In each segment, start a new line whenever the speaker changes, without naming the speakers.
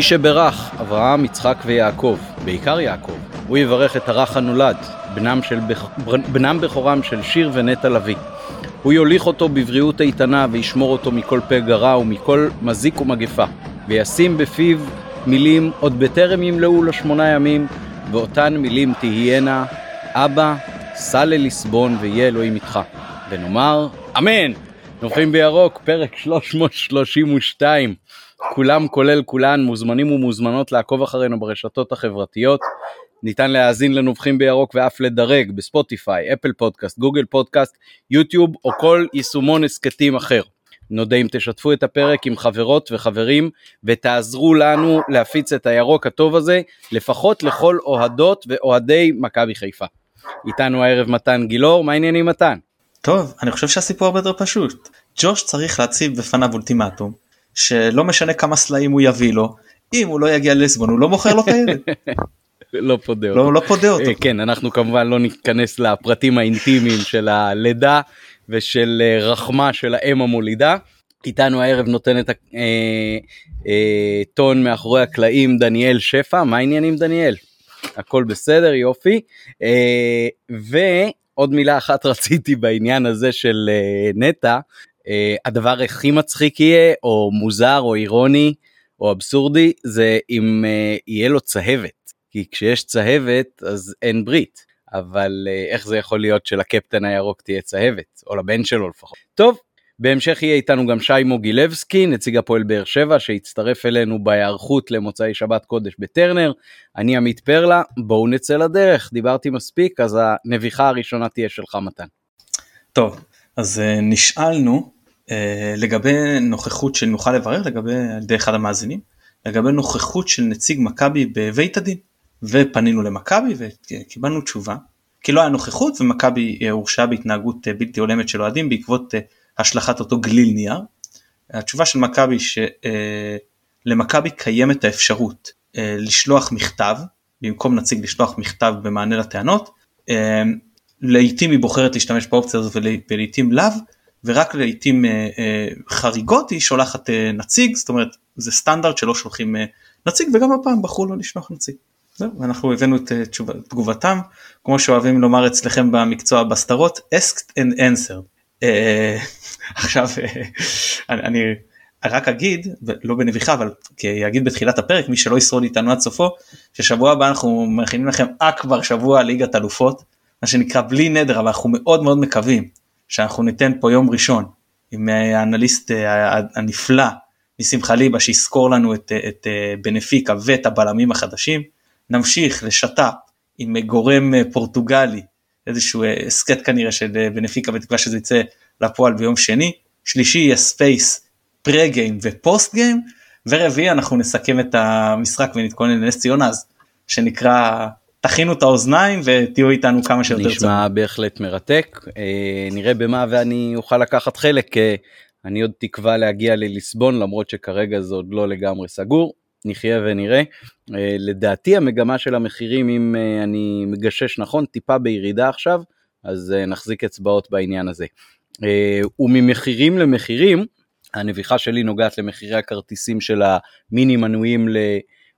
כפי שברך אברהם, יצחק ויעקב, בעיקר יעקב, הוא יברך את הרך הנולד, בנם, של, בנם בכורם של שיר ונטע לביא. הוא יוליך אותו בבריאות איתנה וישמור אותו מכל פגע רע ומכל מזיק ומגפה, וישים בפיו מילים עוד בטרם ימלאו לו שמונה ימים, ואותן מילים תהיינה, אבא, סע ללסבון ויהיה אלוהים איתך. ונאמר, אמן! נוחים בירוק, פרק 332. כולם כולל כולן מוזמנים ומוזמנות לעקוב אחרינו ברשתות החברתיות. ניתן להאזין לנובחים בירוק ואף לדרג בספוטיפיי, אפל פודקאסט, גוגל פודקאסט, יוטיוב או כל יישומון הסכתים אחר. נודה אם תשתפו את הפרק עם חברות וחברים ותעזרו לנו להפיץ את הירוק הטוב הזה לפחות לכל אוהדות ואוהדי מכבי חיפה. איתנו הערב מתן גילאור, מה העניינים מתן?
טוב, אני חושב שהסיפור הרבה יותר פשוט. ג'וש צריך להציב בפניו אולטימטום, שלא משנה כמה סלעים הוא יביא לו, אם הוא לא יגיע לסבון הוא לא מוכר לו את הילד.
לא פודה
אותו. לא, לא פודה אותו.
כן, אנחנו כמובן לא ניכנס לפרטים האינטימיים של הלידה ושל אה, רחמה של האם המולידה. איתנו הערב נותן את הטון אה, אה, מאחורי הקלעים דניאל שפע, מה העניינים דניאל? הכל בסדר, יופי. אה, ועוד מילה אחת רציתי בעניין הזה של אה, נטע, אה, הדבר הכי מצחיק יהיה, או מוזר, או אירוני, או אבסורדי, זה אם אה, יהיה לו צהבת. כי כשיש צהבת אז אין ברית. אבל אה, איך זה יכול להיות שלקפטן הירוק תהיה צהבת, או לבן שלו לפחות. טוב, בהמשך יהיה איתנו גם שי מוגילבסקי, נציג הפועל באר שבע, שהצטרף אלינו בהיערכות למוצאי שבת קודש בטרנר. אני עמית פרלה, בואו נצא לדרך, דיברתי מספיק, אז הנביחה הראשונה תהיה שלך מתן.
טוב, אז נשאלנו לגבי נוכחות שנוכל לברר לגבי על ידי אחד המאזינים, לגבי נוכחות של נציג מכבי בבית הדין, ופנינו למכבי וקיבלנו תשובה, כי לא היה נוכחות ומכבי הורשעה בהתנהגות בלתי הולמת של אוהדים בעקבות השלכת אותו גליל נייר. התשובה של מכבי שלמכבי קיימת האפשרות אה, לשלוח מכתב במקום נציג לשלוח מכתב במענה לטענות. אה, לעיתים היא בוחרת להשתמש באופציה הזאת ולעיתים לאו ורק לעיתים אה, חריגות היא שולחת נציג זאת אומרת זה סטנדרט שלא שולחים נציג וגם הפעם בחרו לא לשלוח נציג. ואנחנו הבאנו את תגובתם כמו שאוהבים לומר אצלכם במקצוע בסתרות asked and answered. אה, עכשיו אה, אני רק אגיד לא בנביחה אבל כי אגיד בתחילת הפרק מי שלא ישרוד איתנו עד סופו ששבוע הבא אנחנו מכינים לכם אכבר שבוע ליגת אלופות מה שנקרא בלי נדר אבל אנחנו מאוד מאוד מקווים שאנחנו ניתן פה יום ראשון עם אה, האנליסט הנפלא ניסים חליבה שיסקור לנו את, את בנפיקה ואת הבלמים החדשים. נמשיך לשת"פ עם גורם פורטוגלי איזשהו אה, הסכת כנראה של אה, בנפיקה בתקווה שזה יצא לפועל ביום שני, שלישי יהיה space pre game ו post game, ורביעי אנחנו נסכם את המשחק ונתכונן לנס ציונה אז שנקרא תכינו את האוזניים ותהיו איתנו כמה שיותר
נשמע צמא. בהחלט מרתק אה, נראה במה ואני אוכל לקחת חלק אה, אני עוד תקווה להגיע לליסבון למרות שכרגע זה עוד לא לגמרי סגור נחיה ונראה. Uh, לדעתי המגמה של המחירים, אם uh, אני מגשש נכון, טיפה בירידה עכשיו, אז נחזיק אצבעות בעניין הזה. וממחירים למחירים, הנביחה שלי נוגעת למחירי הכרטיסים של המיני מנויים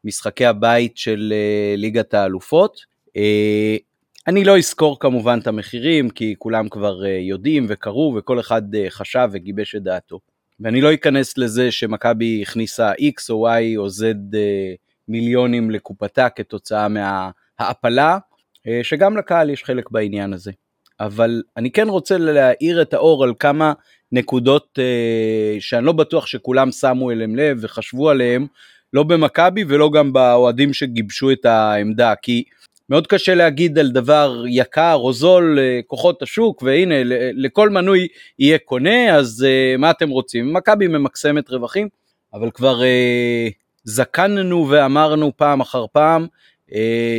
למשחקי הבית של uh, ליגת האלופות. Uh, אני לא אזכור כמובן את המחירים, כי כולם כבר uh, יודעים וקראו וכל אחד חשב וגיבש את דעתו. ואני לא אכנס לזה שמכבי הכניסה X או Y או Z אה, מיליונים לקופתה כתוצאה מההעפלה, אה, שגם לקהל יש חלק בעניין הזה. אבל אני כן רוצה להאיר את האור על כמה נקודות אה, שאני לא בטוח שכולם שמו אליהם לב וחשבו עליהם, לא במכבי ולא גם באוהדים שגיבשו את העמדה, כי מאוד קשה להגיד על דבר יקר או זול כוחות השוק והנה לכל מנוי יהיה קונה אז uh, מה אתם רוצים? מכבי ממקסמת רווחים אבל כבר uh, זקננו ואמרנו פעם אחר פעם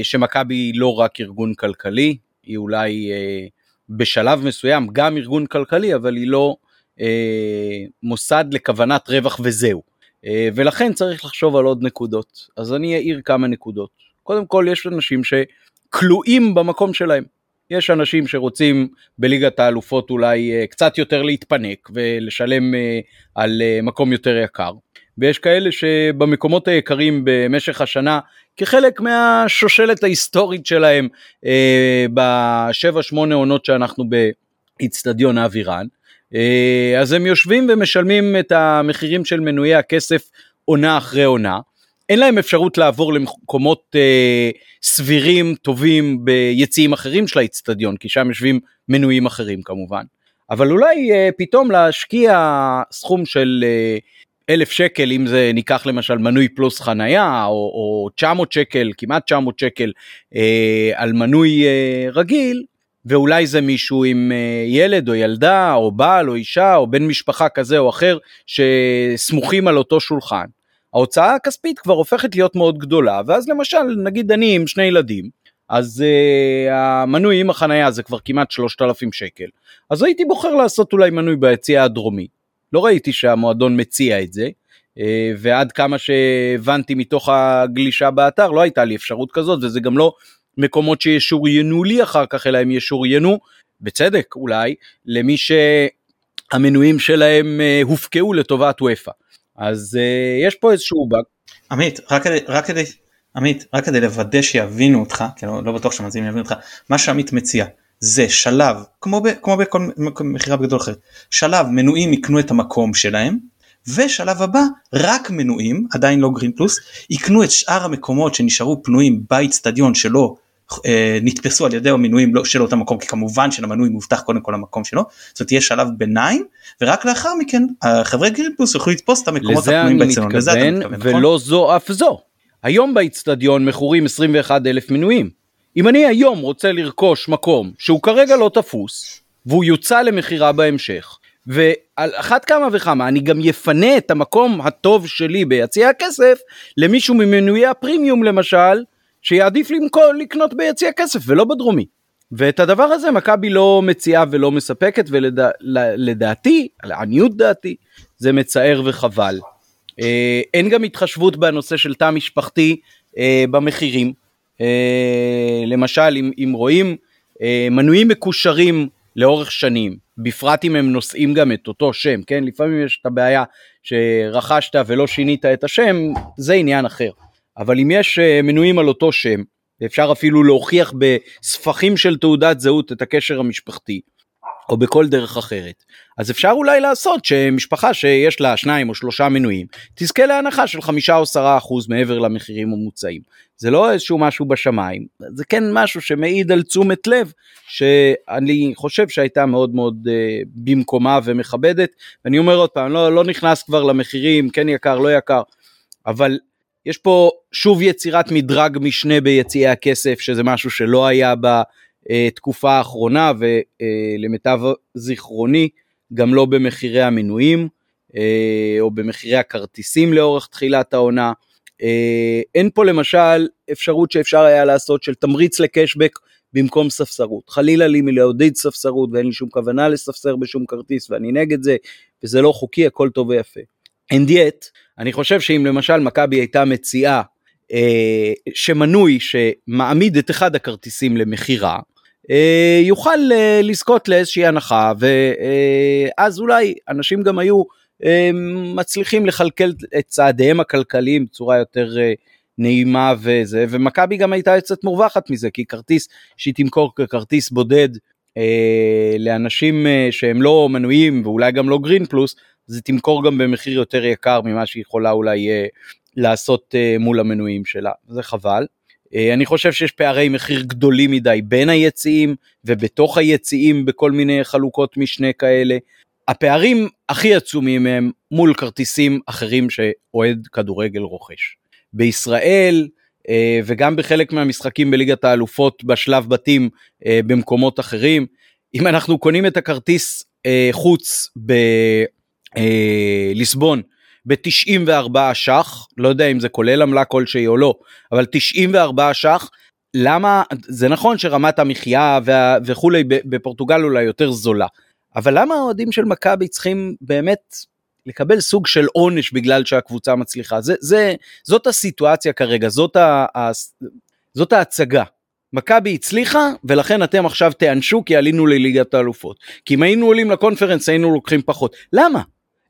שמכבי היא לא רק ארגון כלכלי היא אולי בשלב מסוים גם ארגון כלכלי אבל היא לא מוסד לכוונת רווח וזהו ולכן צריך לחשוב על עוד נקודות אז אני אעיר כמה נקודות. קודם כל יש אנשים שכלואים במקום שלהם. יש אנשים שרוצים בליגת האלופות אולי אה, קצת יותר להתפנק ולשלם אה, על אה, מקום יותר יקר, ויש כאלה שבמקומות היקרים במשך השנה כחלק מהשושלת ההיסטורית שלהם אה, בשבע שמונה עונות שאנחנו באיצטדיון אבירן. אה, אז הם יושבים ומשלמים את המחירים של מנויי הכסף עונה אחרי עונה. אין להם אפשרות לעבור למקומות אה, סבירים טובים ביציעים אחרים של האיצטדיון כי שם יושבים מנויים אחרים כמובן. אבל אולי אה, פתאום להשקיע סכום של אה, אלף שקל אם זה ניקח למשל מנוי פלוס חנייה או, או 900 שקל כמעט 900 שקל אה, על מנוי אה, רגיל ואולי זה מישהו עם אה, ילד או ילדה או בעל או אישה או בן משפחה כזה או אחר שסמוכים על אותו שולחן. ההוצאה הכספית כבר הופכת להיות מאוד גדולה ואז למשל נגיד אני עם שני ילדים אז uh, המנוי עם החנייה זה כבר כמעט 3,000 שקל אז הייתי בוחר לעשות אולי מנוי ביציאה הדרומי לא ראיתי שהמועדון מציע את זה uh, ועד כמה שהבנתי מתוך הגלישה באתר לא הייתה לי אפשרות כזאת וזה גם לא מקומות שישוריינו לי אחר כך אלא הם ישוריינו בצדק אולי למי שהמנויים שלהם uh, הופקעו לטובת וופא. אז uh, יש פה איזשהו באג.
עמית רק כדי רק כדי עמית רק כדי לוודא שיבינו אותך כי לא, לא בטוח שהמאזינים יבינו אותך מה שעמית מציע זה שלב כמו, ב, כמו בכל מכירה בגדול אחרת שלב מנויים יקנו את המקום שלהם ושלב הבא רק מנויים עדיין לא גרין פלוס יקנו את שאר המקומות שנשארו פנויים באיצטדיון שלא אה, נתפסו על ידי המנויים לא, של אותו מקום כי כמובן שלמנוי מובטח קודם כל המקום שלו זאת תהיה שלב ביניים ורק לאחר מכן החברי גרינפלוס יוכלו לתפוס את המקומות
הפנויים באצטדיון. לזה אני מתכוון נכון? ולא זו אף זו. היום באיצטדיון מכורים 21 אלף מנויים. אם אני היום רוצה לרכוש מקום שהוא כרגע לא תפוס והוא יוצא למכירה בהמשך ועל אחת כמה וכמה אני גם יפנה את המקום הטוב שלי ביציע הכסף למישהו ממנויי הפרימיום למשל שיעדיף למכור, לקנות ביציע כסף ולא בדרומי. ואת הדבר הזה מכבי לא מציעה ולא מספקת ולדעתי, ולדע, לעניות דעתי, זה מצער וחבל. אה, אין גם התחשבות בנושא של תא משפחתי אה, במחירים. אה, למשל, אם, אם רואים אה, מנויים מקושרים לאורך שנים, בפרט אם הם נושאים גם את אותו שם, כן? לפעמים יש את הבעיה שרכשת ולא שינית את השם, זה עניין אחר. אבל אם יש אה, מנויים על אותו שם, אפשר אפילו להוכיח בספחים של תעודת זהות את הקשר המשפחתי, או בכל דרך אחרת. אז אפשר אולי לעשות שמשפחה שיש לה שניים או שלושה מנויים תזכה להנחה של חמישה או עשרה אחוז מעבר למחירים המוצעים. זה לא איזשהו משהו בשמיים, זה כן משהו שמעיד על תשומת לב שאני חושב שהייתה מאוד מאוד uh, במקומה ומכבדת. ואני אומר עוד פעם, לא, לא נכנס כבר למחירים, כן יקר, לא יקר, אבל יש פה שוב יצירת מדרג משנה ביציעי הכסף, שזה משהו שלא היה בתקופה האחרונה, ולמיטב זיכרוני, גם לא במחירי המנויים, אה, או במחירי הכרטיסים לאורך תחילת העונה. אה, אין פה למשל אפשרות שאפשר היה לעשות של תמריץ לקשבק במקום ספסרות. חלילה לי מלעודד ספסרות ואין לי שום כוונה לספסר בשום כרטיס ואני נגד זה, וזה לא חוקי, הכל טוב ויפה. And yet, אני חושב שאם למשל מכבי הייתה מציעה אה, שמנוי שמעמיד את אחד הכרטיסים למכירה, אה, יוכל אה, לזכות לאיזושהי הנחה ואז אה, אולי אנשים גם היו אה, מצליחים לכלכל את צעדיהם הכלכליים בצורה יותר אה, נעימה וזה ומכבי גם הייתה יוצאת מורווחת מזה כי כרטיס שהיא תמכור ככרטיס בודד אה, לאנשים אה, שהם לא מנויים ואולי גם לא גרין פלוס זה תמכור גם במחיר יותר יקר ממה שהיא יכולה אולי אה, לעשות אה, מול המנויים שלה, זה חבל. אה, אני חושב שיש פערי מחיר גדולים מדי בין היציעים ובתוך היציעים בכל מיני חלוקות משנה כאלה. הפערים הכי עצומים הם מול כרטיסים אחרים שאוהד כדורגל רוכש. בישראל וגם בחלק מהמשחקים בליגת האלופות בשלב בתים במקומות אחרים, אם אנחנו קונים את הכרטיס חוץ אה, ליסבון ב-94 ש"ח, לא יודע אם זה כולל עמלה כלשהי או לא, אבל 94 ש"ח, למה, זה נכון שרמת המחיה וה, וכולי בפורטוגל אולי יותר זולה, אבל למה האוהדים של מכבי צריכים באמת לקבל סוג של עונש בגלל שהקבוצה מצליחה? זה, זה, זאת הסיטואציה כרגע, זאת, ה, ה, זאת ההצגה. מכבי הצליחה ולכן אתם עכשיו תיענשו כי עלינו לליגת האלופות. כי אם היינו עולים לקונפרנס היינו לוקחים פחות. למה?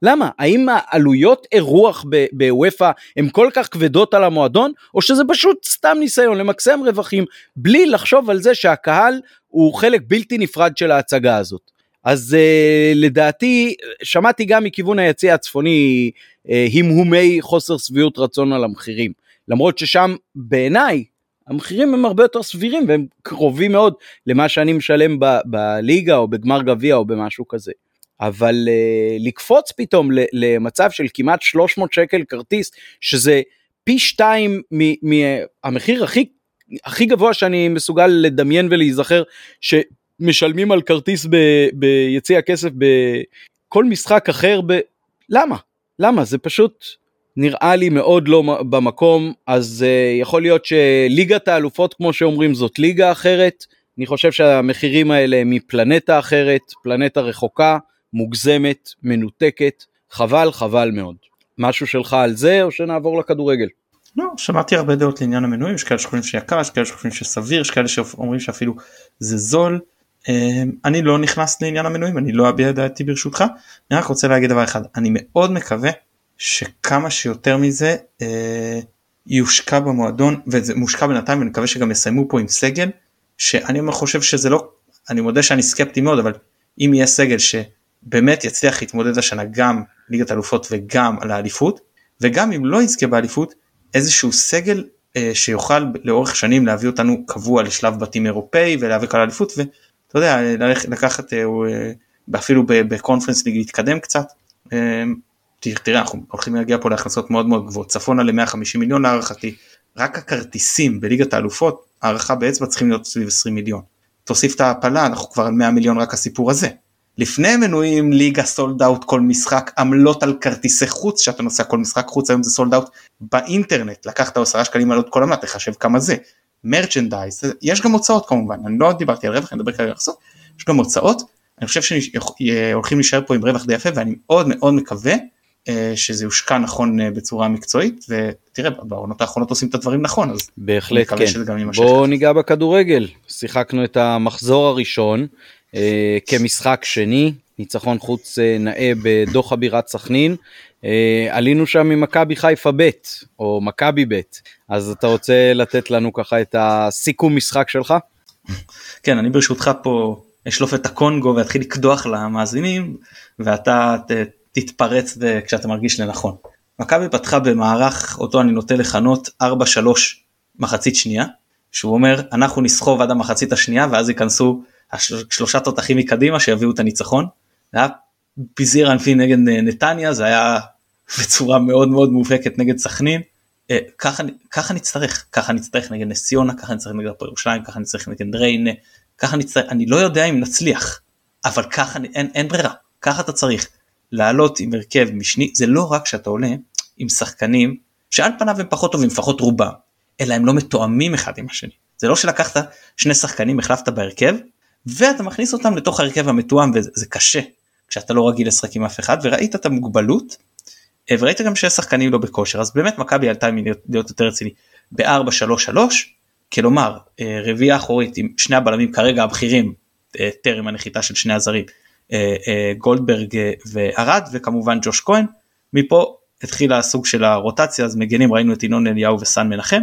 למה? האם העלויות אירוח בוופא הן כל כך כבדות על המועדון, או שזה פשוט סתם ניסיון למקסם רווחים בלי לחשוב על זה שהקהל הוא חלק בלתי נפרד של ההצגה הזאת. אז uh, לדעתי, שמעתי גם מכיוון היציא הצפוני uh, המהומי חוסר שביעות רצון על המחירים. למרות ששם בעיניי המחירים הם הרבה יותר סבירים והם קרובים מאוד למה שאני משלם בליגה או בגמר גביע או במשהו כזה. אבל uh, לקפוץ פתאום למצב של כמעט 300 שקל כרטיס שזה פי שתיים מהמחיר הכי הכי גבוה שאני מסוגל לדמיין ולהיזכר שמשלמים על כרטיס ב, ביציע הכסף בכל משחק אחר ב... למה? למה? זה פשוט נראה לי מאוד לא במקום אז uh, יכול להיות שליגת האלופות כמו שאומרים זאת ליגה אחרת אני חושב שהמחירים האלה הם מפלנטה אחרת פלנטה רחוקה מוגזמת מנותקת חבל חבל מאוד. משהו שלך על זה או שנעבור לכדורגל.
לא שמעתי הרבה דעות לעניין המנויים יש כאלה שחושבים שיקר יש כאלה שחושבים שסביר יש כאלה שאומרים שאפילו זה זול. אמ, אני לא נכנס לעניין המנויים אני לא אביע דעתי ברשותך. אני רק רוצה להגיד דבר אחד אני מאוד מקווה שכמה שיותר מזה אה, יושקע במועדון וזה מושקע בינתיים ואני מקווה שגם יסיימו פה עם סגל שאני חושב שזה לא אני מודה שאני סקפטי מאוד אבל אם יהיה סגל שבאמת יצליח להתמודד השנה גם ליגת אלופות וגם על האליפות וגם אם לא יזכה באליפות איזשהו סגל אה, שיוכל לאורך שנים להביא אותנו קבוע לשלב בתים אירופאי ולהיאבק על האליפות ואתה יודע לקחת אה, אה, אפילו בקונפרנס ליג להתקדם קצת. אה, תראה אנחנו הולכים להגיע פה להכנסות מאוד מאוד גבוהות צפונה ל-150 מיליון להערכתי רק הכרטיסים בליגת האלופות הערכה באצבע צריכים להיות סביב 20 מיליון. תוסיף את ההעפלה אנחנו כבר על 100 מיליון רק הסיפור הזה. לפני מנויים ליגה סולד אאוט כל משחק עמלות על כרטיסי חוץ שאתה נוסע כל משחק חוץ היום זה סולד אאוט באינטרנט. לקחת 10 שקלים עלות כל עמלה תחשב כמה זה. מרצ'נדייז יש גם הוצאות כמובן אני לא דיברתי על רווח אני מדבר כרגע על הכנסות יש גם הוצאות. אני חושב שהולכים להישאר פה עם רווח די יפה ואני מאוד מאוד מקווה אה, שזה יושקע נכון אה, בצורה מקצועית ותראה בעונות האחרונות עושים את הדברים נכון אז
בהחלט כן. בוא ניגע בכדורגל. שיחקנו את המחזור הראשון אה, כמשחק שני ניצחון חוץ אה, נאה בדוחה בירת סכנין אה, עלינו שם ממכבי חיפה ב' או מכבי ב' אז אתה רוצה לתת לנו ככה את הסיכום משחק שלך?
כן אני ברשותך פה אשלוף את הקונגו ואתחיל לקדוח למאזינים ואתה ת, תתפרץ כשאתה מרגיש לנכון. מכבי פתחה במערך אותו אני נוטה לכנות 4-3 מחצית שנייה שהוא אומר אנחנו נסחוב עד המחצית השנייה ואז ייכנסו השלושה תותחים מקדימה שיביאו את הניצחון. זה היה פיזיר ענפי נגד נתניה זה היה בצורה מאוד מאוד מובהקת נגד סכנין. אה, ככה, ככה נצטרך ככה נצטרך נגד נס ציונה ככה נצטרך נגד הפועל ירושלים ככה נצטרך נגד ריינה ככה נצטרך אני לא יודע אם נצליח אבל ככה אין, אין ברירה ככה אתה צריך לעלות עם הרכב משני זה לא רק שאתה עולה עם שחקנים שעל פניו הם פחות טובים לפחות רובם אלא הם לא מתואמים אחד עם השני זה לא שלקחת שני שחקנים החלפת בהרכב ואתה מכניס אותם לתוך ההרכב המתואם וזה קשה כשאתה לא רגיל לשחק עם אף אחד וראית את המוגבלות אה, וראית גם שיש שחקנים לא בכושר. אז באמת מכבי עלתה מלהיות יותר רציני. ב-4-3-3 כלומר אה, רביעייה אחורית עם שני הבלמים כרגע הבכירים אה, טרם הנחיתה של שני הזרים גולדברג וארד וכמובן ג'וש כהן. מפה התחילה הסוג של הרוטציה אז מגנים ראינו את ינון אליהו וסן מנחם.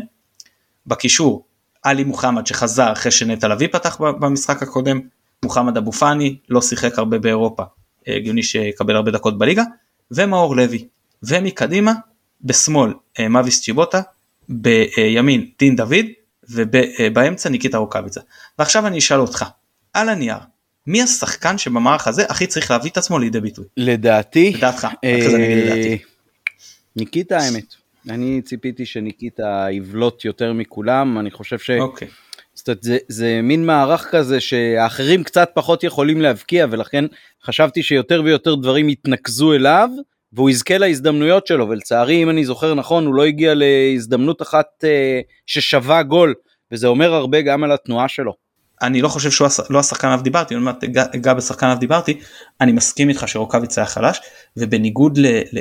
בקישור עלי מוחמד שחזר אחרי שנטע לביא פתח במשחק הקודם, מוחמד אבו פאני לא שיחק הרבה באירופה, אה, הגיוני שיקבל הרבה דקות בליגה, ומאור לוי. ומקדימה, בשמאל אה, מאביס צ'יבוטה, בימין דין דוד, ובאמצע ניקיטה רוקאביצה. ועכשיו אני אשאל אותך, על הנייר, מי השחקן שבמערך הזה הכי צריך להביא את עצמו לידי ביטוי?
לדעתי,
לדעתך,
אה, ניקיטה האמת. אני ציפיתי שניקיטה יבלוט יותר מכולם, אני חושב ש...
אוקיי.
זאת אומרת, זה, זה מין מערך כזה שהאחרים קצת פחות יכולים להבקיע ולכן חשבתי שיותר ויותר דברים יתנקזו אליו והוא יזכה להזדמנויות שלו ולצערי אם אני זוכר נכון הוא לא הגיע להזדמנות אחת אה, ששווה גול וזה אומר הרבה גם על התנועה שלו.
אני לא חושב שהוא לא השחקן עליו דיברתי, אני מעט אגע בשחקן עליו דיברתי, אני מסכים איתך שרוקאביץ היה חלש ובניגוד ל... ל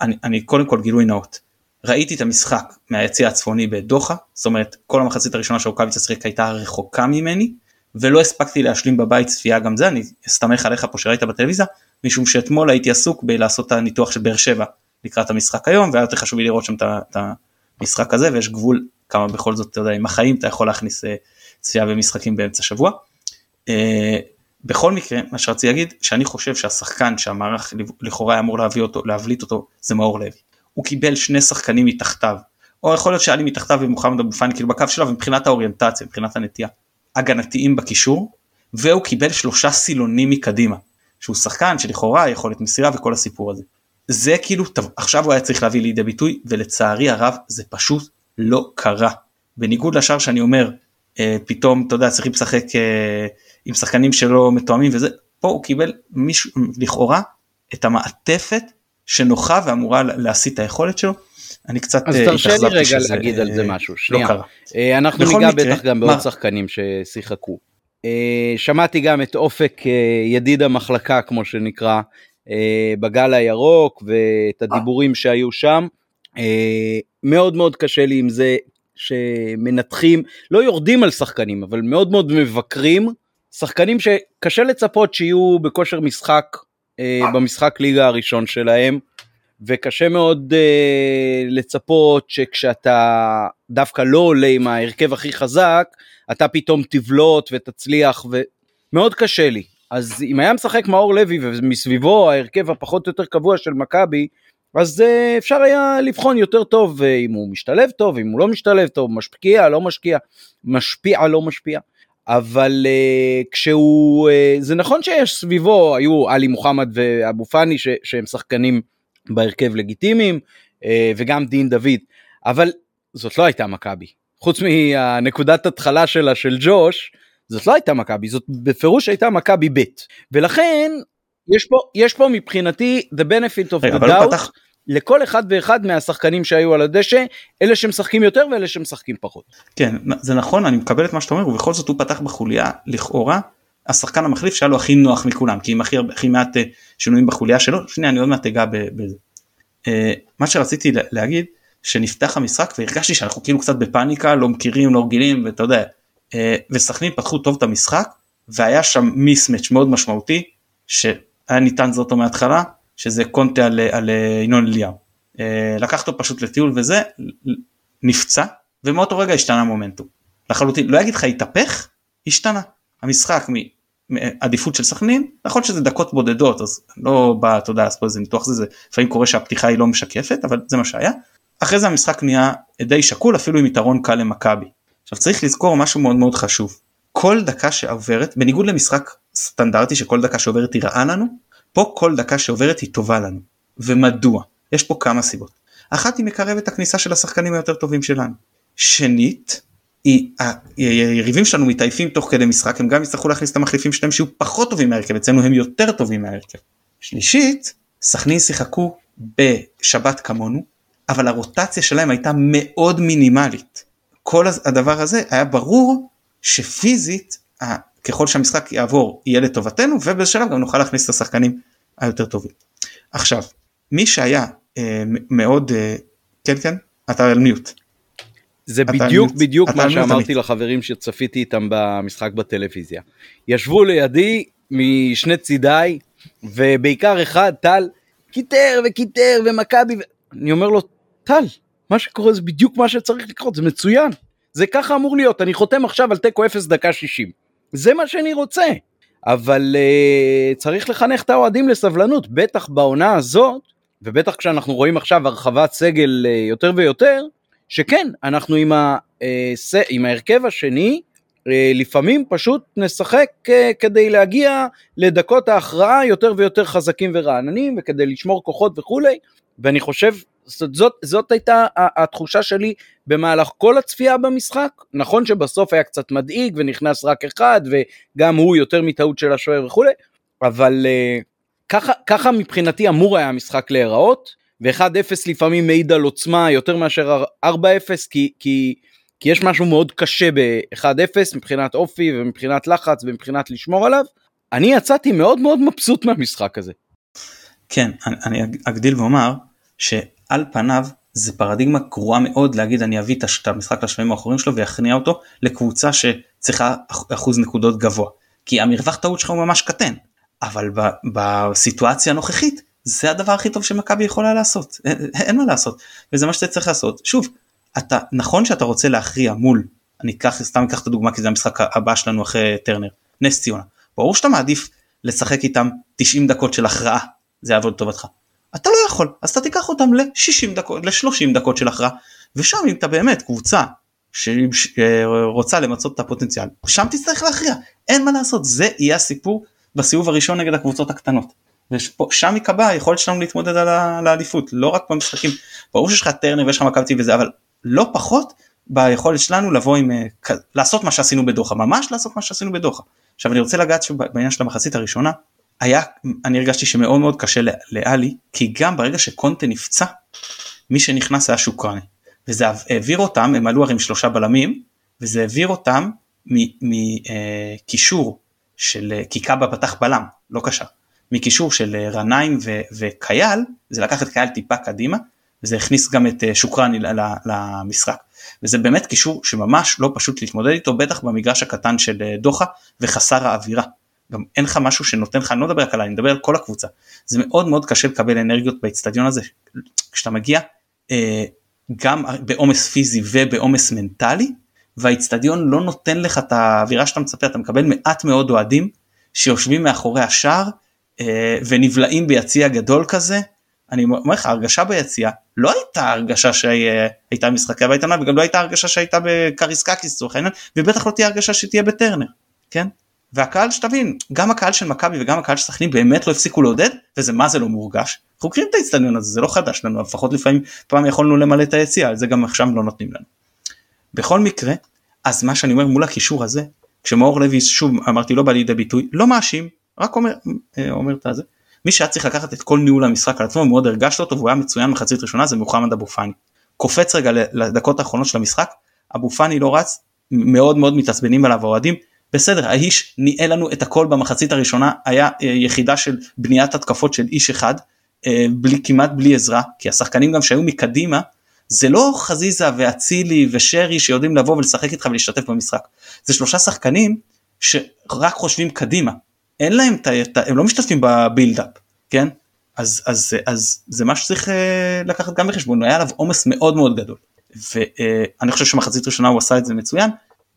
אני, אני קודם כל גילוי נאות. ראיתי את המשחק מהיציא הצפוני בדוחה, זאת אומרת כל המחצית הראשונה של רוקאביצה שיחק הייתה רחוקה ממני, ולא הספקתי להשלים בבית צפייה גם זה, אני אסתמך עליך פה שראית בטלוויזיה, משום שאתמול הייתי עסוק בלעשות את הניתוח של באר שבע לקראת המשחק היום והיה יותר חשוב לי לראות שם את המשחק הזה ויש גבול כמה בכל זאת אתה יודע עם החיים אתה יכול להכניס אה, צפייה במשחקים באמצע שבוע. אה, בכל מקרה מה שרציתי להגיד שאני חושב שהשחקן שהמערך לכאורה אמור להביא אותו להבליט אותו זה מאור לוי. הוא קיבל שני שחקנים מתחתיו או יכול להיות שעלי מתחתיו ומוחמד אבו פאני כאילו בקו שלו מבחינת האוריינטציה מבחינת הנטייה הגנתיים בקישור והוא קיבל שלושה סילונים מקדימה שהוא שחקן שלכאורה יכולת מסירה וכל הסיפור הזה. זה כאילו טוב, עכשיו הוא היה צריך להביא לידי ביטוי ולצערי הרב זה פשוט לא קרה. בניגוד לשאר שאני אומר אה, פתאום אתה יודע צריכים לשחק אה, עם שחקנים שלא מתואמים וזה פה הוא קיבל מישהו לכאורה את המעטפת שנוחה ואמורה להסיט את היכולת שלו. אני קצת
אז תרשה לי רגע שזה, להגיד על זה משהו לא שנייה לא קרה. אנחנו ניגע מקרה, בטח גם בעוד מה? שחקנים ששיחקו. שמעתי גם את אופק ידיד המחלקה כמו שנקרא בגל הירוק ואת הדיבורים שהיו שם. מאוד מאוד קשה לי עם זה שמנתחים לא יורדים על שחקנים אבל מאוד מאוד מבקרים שחקנים שקשה לצפות שיהיו בכושר משחק במשחק ליגה הראשון שלהם. וקשה מאוד uh, לצפות שכשאתה דווקא לא עולה עם ההרכב הכי חזק, אתה פתאום תבלוט ותצליח, ומאוד קשה לי. אז אם היה משחק מאור לוי ומסביבו ההרכב הפחות או יותר קבוע של מכבי, אז uh, אפשר היה לבחון יותר טוב אם הוא משתלב טוב, אם הוא לא משתלב טוב, משפיע, לא משקיע, משפיע, לא משפיע. אבל uh, כשהוא, uh, זה נכון שיש סביבו, היו עלי מוחמד ואבו פאני שהם שחקנים בהרכב לגיטימיים אה, וגם דין דוד אבל זאת לא הייתה מכבי. חוץ מהנקודת התחלה שלה של ג'וש זאת לא הייתה מכבי זאת בפירוש הייתה מכבי ב' ולכן יש פה יש פה מבחינתי the benefit of the doubt. פתח... לכל אחד ואחד מהשחקנים שהיו על הדשא אלה שמשחקים יותר ואלה שמשחקים פחות.
כן זה נכון אני מקבל את מה שאתה אומר ובכל זאת הוא פתח בחוליה לכאורה השחקן המחליף שהיה לו הכי נוח מכולם כי עם הכי, הכי מעט אה, שינויים בחוליה שלו שנייה אני עוד מעט אגע בזה. אה, מה שרציתי להגיד שנפתח המשחק והרגשתי שאנחנו כאילו קצת בפאניקה לא מכירים לא רגילים ואתה יודע אה, וסכנין פתחו טוב את המשחק והיה שם מיסמץ' מאוד משמעותי שהיה ניתן זאת מההתחלה שזה קונטה על, על ינון אליהו. לקח אותו פשוט לטיול וזה נפצע ומאותו רגע השתנה מומנטום לחלוטין לא אגיד לך התהפך השתנה המשחק מעדיפות של סכנין נכון שזה דקות בודדות אז לא בא אתה יודע לעשות איזה ניתוח זה, זה לפעמים קורה שהפתיחה היא לא משקפת אבל זה מה שהיה. אחרי זה המשחק נהיה די שקול אפילו עם יתרון קל למכבי. עכשיו צריך לזכור משהו מאוד מאוד חשוב כל דקה שעוברת בניגוד למשחק סטנדרטי שכל דקה שעוברת היא רעה לנו פה כל דקה שעוברת היא טובה לנו. ומדוע? יש פה כמה סיבות. אחת היא מקרבת הכניסה של השחקנים היותר טובים שלנו. שנית היריבים שלנו מתעייפים תוך כדי משחק הם גם יצטרכו להכניס את המחליפים שלהם שיהיו פחות טובים מהרכב אצלנו הם יותר טובים מהרכב. שלישית סכנין שיחקו בשבת כמונו אבל הרוטציה שלהם הייתה מאוד מינימלית. כל הדבר הזה היה ברור שפיזית ככל שהמשחק יעבור יהיה לטובתנו ובשלב גם נוכל להכניס את השחקנים היותר טובים. עכשיו מי שהיה אה, מאוד אה, כן כן אתה על מיוט.
זה בדיוק מת, בדיוק מה שאמרתי לחברים שצפיתי איתם במשחק בטלוויזיה. ישבו לידי משני צידיי ובעיקר אחד טל קיטר וקיטר ומכבי ו... אני אומר לו טל מה שקורה זה בדיוק מה שצריך לקרות זה מצוין זה ככה אמור להיות אני חותם עכשיו על תיקו 0 דקה 60 זה מה שאני רוצה. אבל אה, צריך לחנך את האוהדים לסבלנות בטח בעונה הזאת ובטח כשאנחנו רואים עכשיו הרחבת סגל אה, יותר ויותר שכן, אנחנו עם, ה, אה, עם ההרכב השני, אה, לפעמים פשוט נשחק אה, כדי להגיע לדקות ההכרעה יותר ויותר חזקים ורעננים וכדי לשמור כוחות וכולי, ואני חושב זאת, זאת, זאת הייתה התחושה שלי במהלך כל הצפייה במשחק. נכון שבסוף היה קצת מדאיג ונכנס רק אחד וגם הוא יותר מטעות של השוער וכולי, אבל ככה, ככה מבחינתי אמור היה המשחק להיראות. ו-1-0 לפעמים מעיד על עוצמה יותר מאשר 4-0 כי, כי, כי יש משהו מאוד קשה ב-1-0 מבחינת אופי ומבחינת לחץ ומבחינת לשמור עליו. אני יצאתי מאוד מאוד מבסוט מהמשחק הזה.
כן, אני, אני אגדיל ואומר שעל פניו זה פרדיגמה גרועה מאוד להגיד אני אביא את המשחק לשלבים האחרונים שלו ויכניע אותו לקבוצה שצריכה אחוז נקודות גבוה. כי המרווח טעות שלך הוא ממש קטן. אבל בסיטואציה הנוכחית זה הדבר הכי טוב שמכבי יכולה לעשות. אין, אין מה לעשות. וזה מה שאתה צריך לעשות. שוב אתה נכון שאתה רוצה להכריע מול אני אקח סתם אקח את הדוגמה כי זה המשחק הבא שלנו אחרי טרנר נס ציונה. ברור שאתה מעדיף לשחק איתם 90 דקות של הכרעה. זה יעבוד לטובתך אתה לא יכול אז אתה תיקח אותם ל-60 דקות ל-30 דקות של הכרעה ושם אם אתה באמת קבוצה שרוצה למצות את הפוטנציאל שם תצטרך להכריע אין מה לעשות זה יהיה הסיפור בסיבוב הראשון נגד הקבוצות הקטנות. ושם ייקבע היכולת שלנו להתמודד על האליפות לא רק במשחקים ברור שיש לך טרנר ויש לך מכבי וזה אבל לא פחות ביכולת שלנו לבוא עם אה, לעשות מה שעשינו בדוחה ממש לעשות מה שעשינו בדוחה. עכשיו אני רוצה לגעת שוב בעניין של המחצית הראשונה היה אני הרגשתי שמאוד מאוד קשה לאלי כי גם ברגע שקונטה נפצע מי שנכנס היה שוקרני. וזה העביר אותם הם עלו הרי עם שלושה בלמים וזה העביר אותם מקישור של כי קאבה פתח בלם לא קשר. מקישור של רניים וקייל זה לקח את קייל טיפה קדימה וזה הכניס גם את אה, שוקרני למשחק. וזה באמת קישור שממש לא פשוט להתמודד איתו בטח במגרש הקטן של אה, דוחה וחסר האווירה. גם אין לך משהו שנותן לך, אני לא מדבר רק עליי, אני מדבר על כל הקבוצה. זה מאוד מאוד קשה לקבל אנרגיות באצטדיון הזה. כשאתה מגיע אה, גם בעומס פיזי ובעומס מנטלי והאיצטדיון לא נותן לך את האווירה שאתה מצפה, אתה מקבל מעט מאוד אוהדים שיושבים מאחורי השער אה, ונבלעים ביציע גדול כזה. אני אומר לך, הרגשה ביציע לא הייתה הרגשה שהייתה במשחקי הבית העונה וגם לא הייתה הרגשה שהייתה בקריסקקיס לצורך העניין ובטח לא תהיה הרגשה שתהיה בטרנר, כן? והקהל שתבין, גם הקהל של מכבי וגם הקהל של סכנין באמת לא הפסיקו לעודד וזה מה זה לא מורגש. אנחנו מכירים את האצטדיון הזה, זה לא חדש לנו, לפחות לפעמים פעם יכולנו למלא את היציע, זה גם עכשיו לא נותנים לנו. בכל מקרה, אז מה שאני אומר מול הקישור הזה, כשמאור לוי שוב אמרתי לא בא לידי ביטוי, לא מאשים, רק אומר, אה, אומר את זה, מי שהיה צריך לקחת את כל ניהול המשחק על עצמו מאוד הרגשת אותו והוא היה מצוין מחצית ראשונה זה מוחמד אבו פאני. קופץ רגע לדקות האחרונות של המשחק אבו פאני לא רץ מאוד מאוד מתעצבנים עליו האוהדים בסדר האיש ניהל לנו את הכל במחצית הראשונה היה אה, יחידה של בניית התקפות של איש אחד אה, בלי כמעט בלי עזרה כי השחקנים גם שהיו מקדימה זה לא חזיזה ואצילי ושרי שיודעים לבוא ולשחק איתך ולהשתתף במשחק זה שלושה שחקנים שרק חושבים קדימה אין להם את ה... הם לא משתתפים בבילדאפ, כן? אז, אז, אז זה מה שצריך אה, לקחת גם בחשבון, היה עליו עומס מאוד מאוד גדול. ואני חושב שמחצית ראשונה הוא עשה את זה מצוין.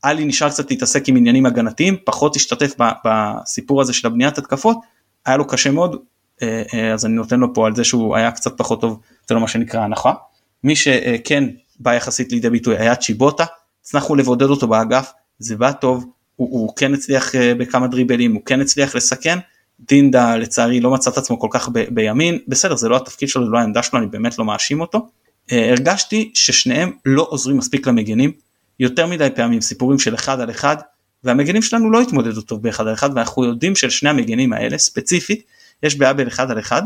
עלי נשאר קצת להתעסק עם עניינים הגנתיים, פחות השתתף בסיפור הזה של הבניית התקפות, היה לו קשה מאוד, אה, אה, אז אני נותן לו פה על זה שהוא היה קצת פחות טוב, זה לא מה שנקרא הנחה. מי שכן בא יחסית לידי ביטוי היה צ'יבוטה, הצלחנו לבודד אותו באגף, זה בא טוב, הוא, הוא כן הצליח אה, בכמה דריבלים, הוא כן הצליח לסכן, דינדה לצערי לא מצא את עצמו כל כך ב, בימין, בסדר זה לא התפקיד שלו, זה לא העמדה שלו, אני באמת לא מאשים אותו. הרגשתי ששניהם לא עוזרים מספיק למגנים, יותר מדי פעמים סיפורים של אחד על אחד, והמגנים שלנו לא התמודדו טוב באחד על אחד, ואנחנו יודעים של שני המגנים האלה ספציפית, יש בעיה בין אחד על אחד,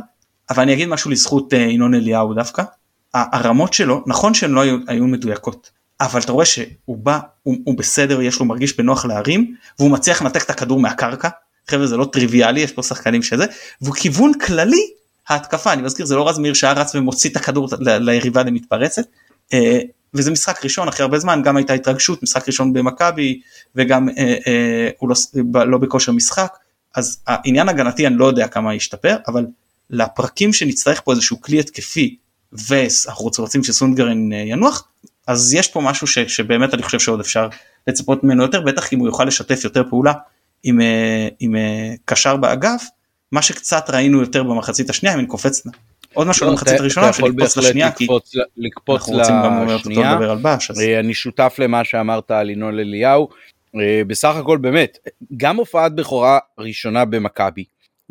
אבל אני אגיד משהו לזכות uh, ינון אליהו דווקא, הרמות שלו, נכון שהן לא היו, היו מדויקות, אבל אתה רואה שהוא בא, הוא, הוא בסדר, יש לו מרגיש בנוח להרים, והוא מצליח לנתק את הכדור מהקרקע, חבר'ה זה לא טריוויאלי, יש פה שחקנים שזה, והוא כיוון כללי ההתקפה, אני מזכיר זה לא רז מאיר שהיה רץ ומוציא את הכדור ל, ליריבה למתפרצת, אה, וזה משחק ראשון אחרי הרבה זמן, גם הייתה התרגשות, משחק ראשון במכבי, וגם אה, אה, הוא לא, לא בכושר משחק, אז העניין הגנתי אני לא יודע כמה ישתפר, אבל לפרקים שנצטרך פה איזשהו כלי התקפי, ואנחנו רוצים שסונגרן אה, ינוח, אז יש פה משהו ש, שבאמת אני חושב שעוד אפשר לצפות ממנו יותר, בטח אם הוא יוכל לשתף יותר פעולה עם, אה, עם אה, קשר באגף, מה שקצת ראינו יותר במחצית השנייה, אם אני קופץ עוד משהו לא, במחצית הראשונה,
לקפוץ לשנייה, כי לקפוץ לשנייה, אה, אני שותף למה שאמרת על ינון אליהו, בסך הכל באמת, גם הופעת בכורה ראשונה במכבי,